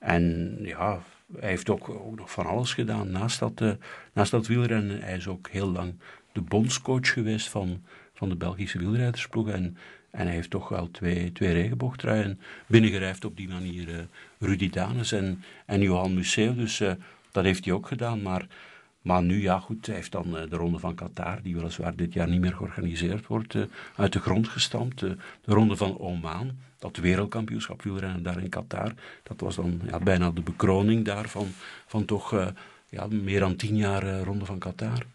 en ja, hij heeft ook, ook nog van alles gedaan naast dat, uh, naast dat wielrennen. Hij is ook heel lang de bondscoach geweest van, van de Belgische wielrijdersploeg. En, en hij heeft toch wel twee, twee regenboogtruien binnengerijfd op die manier. Uh, Rudy Danes en, en Johan Museeuw. Dus uh, dat heeft hij ook gedaan. Maar, maar nu, ja goed, hij heeft dan de Ronde van Qatar, die weliswaar dit jaar niet meer georganiseerd wordt, uit de grond gestampt. de Ronde van Oman, dat wereldkampioenschap wielrennen daar in Qatar. Dat was dan ja, bijna de bekroning daarvan, van toch ja, meer dan tien jaar Ronde van Qatar.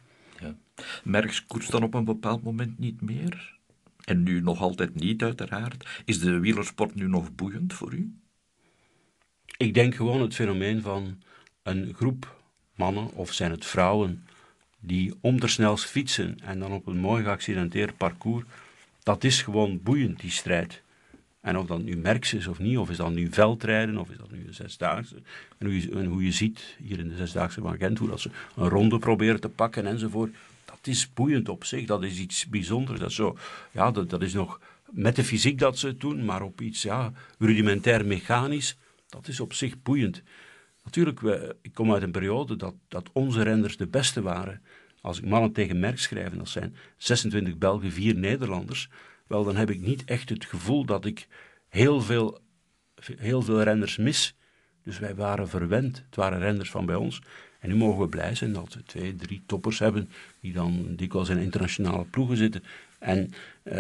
Merks koers dan op een bepaald moment niet meer? En nu nog altijd niet, uiteraard. Is de wielersport nu nog boeiend voor u? Ik denk gewoon het fenomeen van een groep mannen, of zijn het vrouwen, die ondersnels fietsen en dan op een mooi geaccidenteerd parcours. Dat is gewoon boeiend, die strijd. En of dat nu Merks is of niet, of is dat nu veldrijden, of is dat nu een zesdaagse. En hoe je, en hoe je ziet hier in de zesdaagse van Gent, hoe dat ze een ronde proberen te pakken enzovoort het is boeiend op zich, dat is iets bijzonders. Dat is, zo, ja, dat, dat is nog met de fysiek dat ze het doen, maar op iets ja, rudimentair mechanisch, dat is op zich boeiend. Natuurlijk, we, ik kom uit een periode dat, dat onze renders de beste waren. Als ik mannen tegen merk schrijf, dat zijn 26 Belgen, 4 Nederlanders, wel, dan heb ik niet echt het gevoel dat ik heel veel, heel veel renders mis. Dus wij waren verwend. Het waren renders van bij ons. En nu mogen we blij zijn dat we twee, drie toppers hebben die dan dikwijls in internationale ploegen zitten. En uh,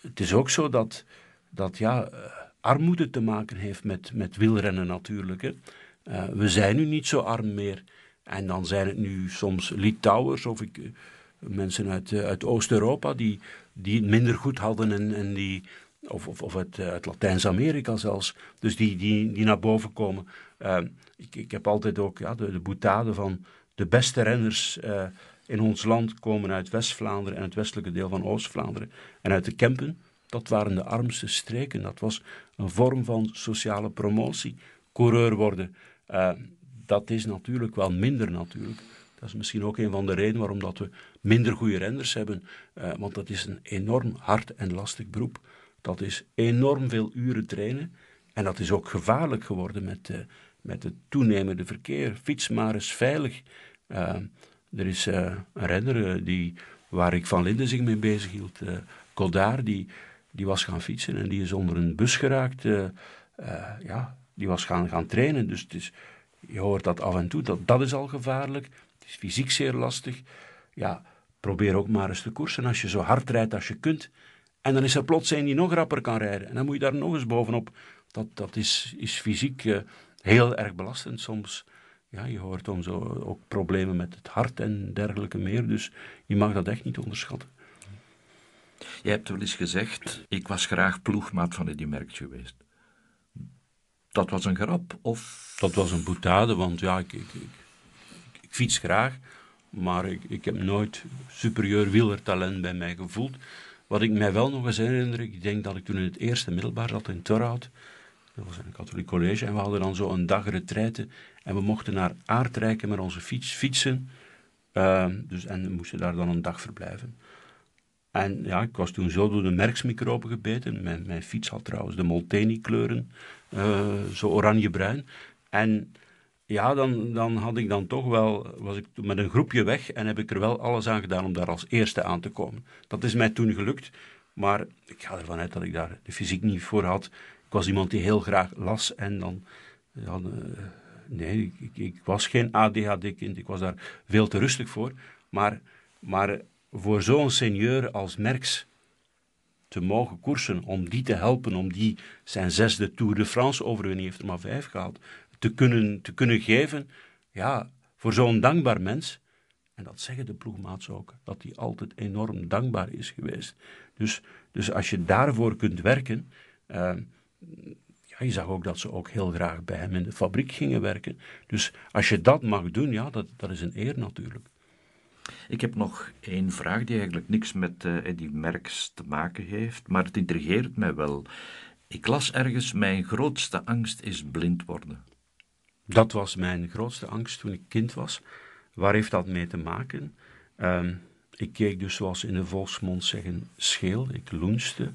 het is ook zo dat, dat ja, uh, armoede te maken heeft met, met wielrennen natuurlijk. Hè. Uh, we zijn nu niet zo arm meer. En dan zijn het nu soms Litouwers of ik, mensen uit, uit Oost-Europa die, die het minder goed hadden en, die, of, of, of uit, uit Latijns-Amerika zelfs, dus die, die, die naar boven komen. Ik, ik, heb altijd ook ja, de, de boetade van de beste renners uh, in ons land komen uit West-Vlaanderen en het westelijke deel van Oost-Vlaanderen. En uit de Kempen, dat waren de armste streken. Dat was een vorm van sociale promotie. Coureur worden, dat is natuurlijk wel minder natuurlijk. Dat is misschien ook een van de redenen waarom dat we minder goede renners hebben. Uh, want dat is een enorm hard en lastig beroep. Dat is enorm veel uren trainen. En dat is ook gevaarlijk geworden met, uh, met het toenemende verkeer. Fiets maar eens veilig. Uh, er is een renner die, waar ik van Linden zich mee bezig hield, Godard, die, die was gaan fietsen en die is onder een bus geraakt. ja, die was gaan, gaan trainen. Dus het is, je hoort dat af en toe, dat, dat is al gevaarlijk. Het is fysiek zeer lastig. Ja, probeer ook maar eens te koersen als je zo hard rijdt als je kunt. En dan is er plots een die nog rapper kan rijden. En dan moet je daar nog eens bovenop. Dat, dat is, is fysiek heel erg belastend soms. Ja, je hoort dan zo ook problemen met het hart en dergelijke meer. Dus je mag dat echt niet onderschatten. Je hebt wel eens gezegd, ik was graag ploegmaat van Eddy Merckx geweest. Dat was een grap, of? Dat was een boetade, want ja, ik, ik, ik, ik fiets graag, maar ik, heb nooit superieur wielertalent bij mij gevoeld. Wat ik mij wel nog eens herinner, ik denk dat ik toen in het eerste middelbaar zat in Torhout, dat was een katholiek college. En we hadden dan zo een dag retraite. En we mochten naar Aardrijken met onze fiets fietsen. Uh, dus, en we moesten daar dan een dag verblijven. En ja, ik was toen zo door de merksmicroben gebeten. Mijn, mijn fiets had trouwens de Molteni kleuren, uh, zo oranje-bruin. En ja, dan, dan had ik dan toch wel, was ik met een groepje weg en heb ik er wel alles aan gedaan om daar als eerste aan te komen. Dat is mij toen gelukt, maar ik ga ervan uit dat ik daar de fysiek niet voor had. Ik was iemand die heel graag las en dan, eh, nee, ik, ik, was geen ADHD-kind, ik was daar veel te rustig voor. Maar, maar voor zo'n seigneur als Merckx te mogen koersen, om die te helpen, om die zijn zesde Tour de France overwinning heeft er maar vijf gehaald, te kunnen, te kunnen geven, ja, voor zo'n dankbaar mens. En dat zeggen de ploegmaats ook, dat hij altijd enorm dankbaar is geweest. Dus, dus als je daarvoor kunt werken, uh, ja, je zag ook dat ze ook heel graag bij hem in de fabriek gingen werken. Dus als je dat mag doen, ja, dat, dat is een eer natuurlijk. Ik heb nog één vraag die eigenlijk niks met uh, Eddie Merckx te maken heeft, maar het intrigeert mij wel. Ik las ergens: Mijn grootste angst is blind worden. Dat was mijn grootste angst toen ik kind was. Waar heeft dat mee te maken? Ehm, ik keek dus, zoals in de volksmond zeggen, scheel. Ik loenste.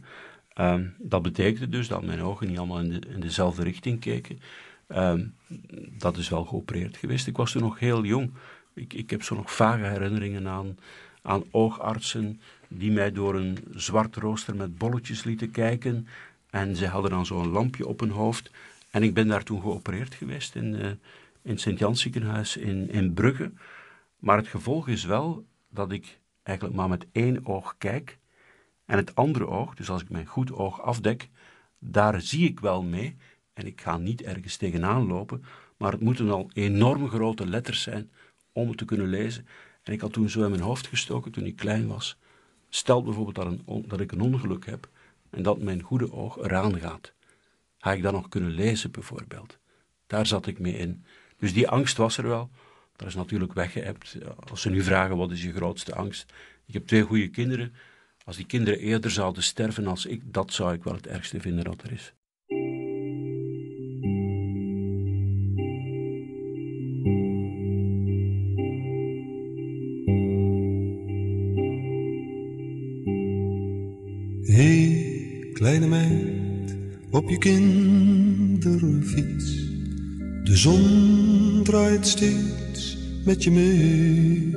Um, dat betekende dus dat mijn ogen niet allemaal in, de, in dezelfde richting keken. Um, dat is wel geopereerd geweest. Ik was toen nog heel jong. Ik, ik heb zo nog vage herinneringen aan, aan oogartsen die mij door een zwart rooster met bolletjes lieten kijken. En ze hadden dan zo'n lampje op hun hoofd. En ik ben daar toen geopereerd geweest in, uh, in Sint-Jans ziekenhuis in, in Brugge. Maar het gevolg is wel dat ik eigenlijk maar met één oog kijk. En het andere oog, dus als ik mijn goed oog afdek, daar zie ik wel mee. En ik ga niet ergens tegenaan lopen, maar het moeten al enorm grote letters zijn om het te kunnen lezen. En ik had toen zo in mijn hoofd gestoken toen ik klein was. Stel bijvoorbeeld dat, een, dat ik een ongeluk heb en dat mijn goede oog eraan gaat. Ga ik dan nog kunnen lezen bijvoorbeeld? Daar zat ik mee in. Dus die angst was er wel. Dat is natuurlijk weggeëpt. Als ze nu vragen wat is je grootste angst. Ik heb twee goede kinderen. Als die kinderen eerder zouden sterven als ik, dat zou ik wel het ergste vinden dat er is. Hey, kleine meid, op je kinderfiets. De zon draait steeds met je mee.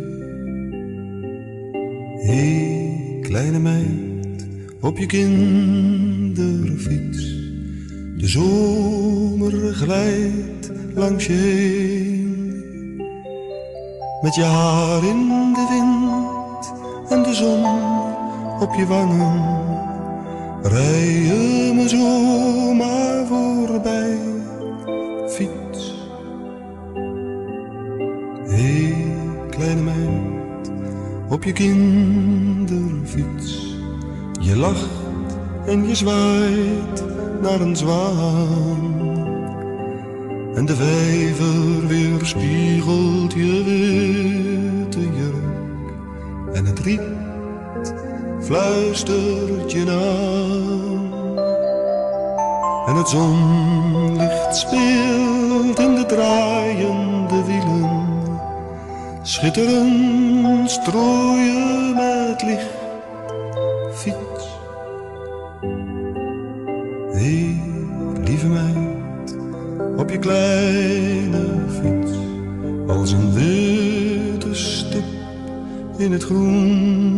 Hey, kleine meid, op je kinderfiets. De zomer glijdt langs je heen. Met je haar in de wind en de zon op je wangen Rij je me zomaar voorbij, fiets. Hé, kleine meid, op je kinderfiets. Je lacht en je zwaait naar een zwaan. En de vijver weer spiegelt je witte jurk. En het riet fluistert je aan. Het zonlicht speelt in de draaiende wielen. Schitterend strooien met licht, fiets. Hé, lieve meid, op je kleine fiets. Als een witte stip in het groen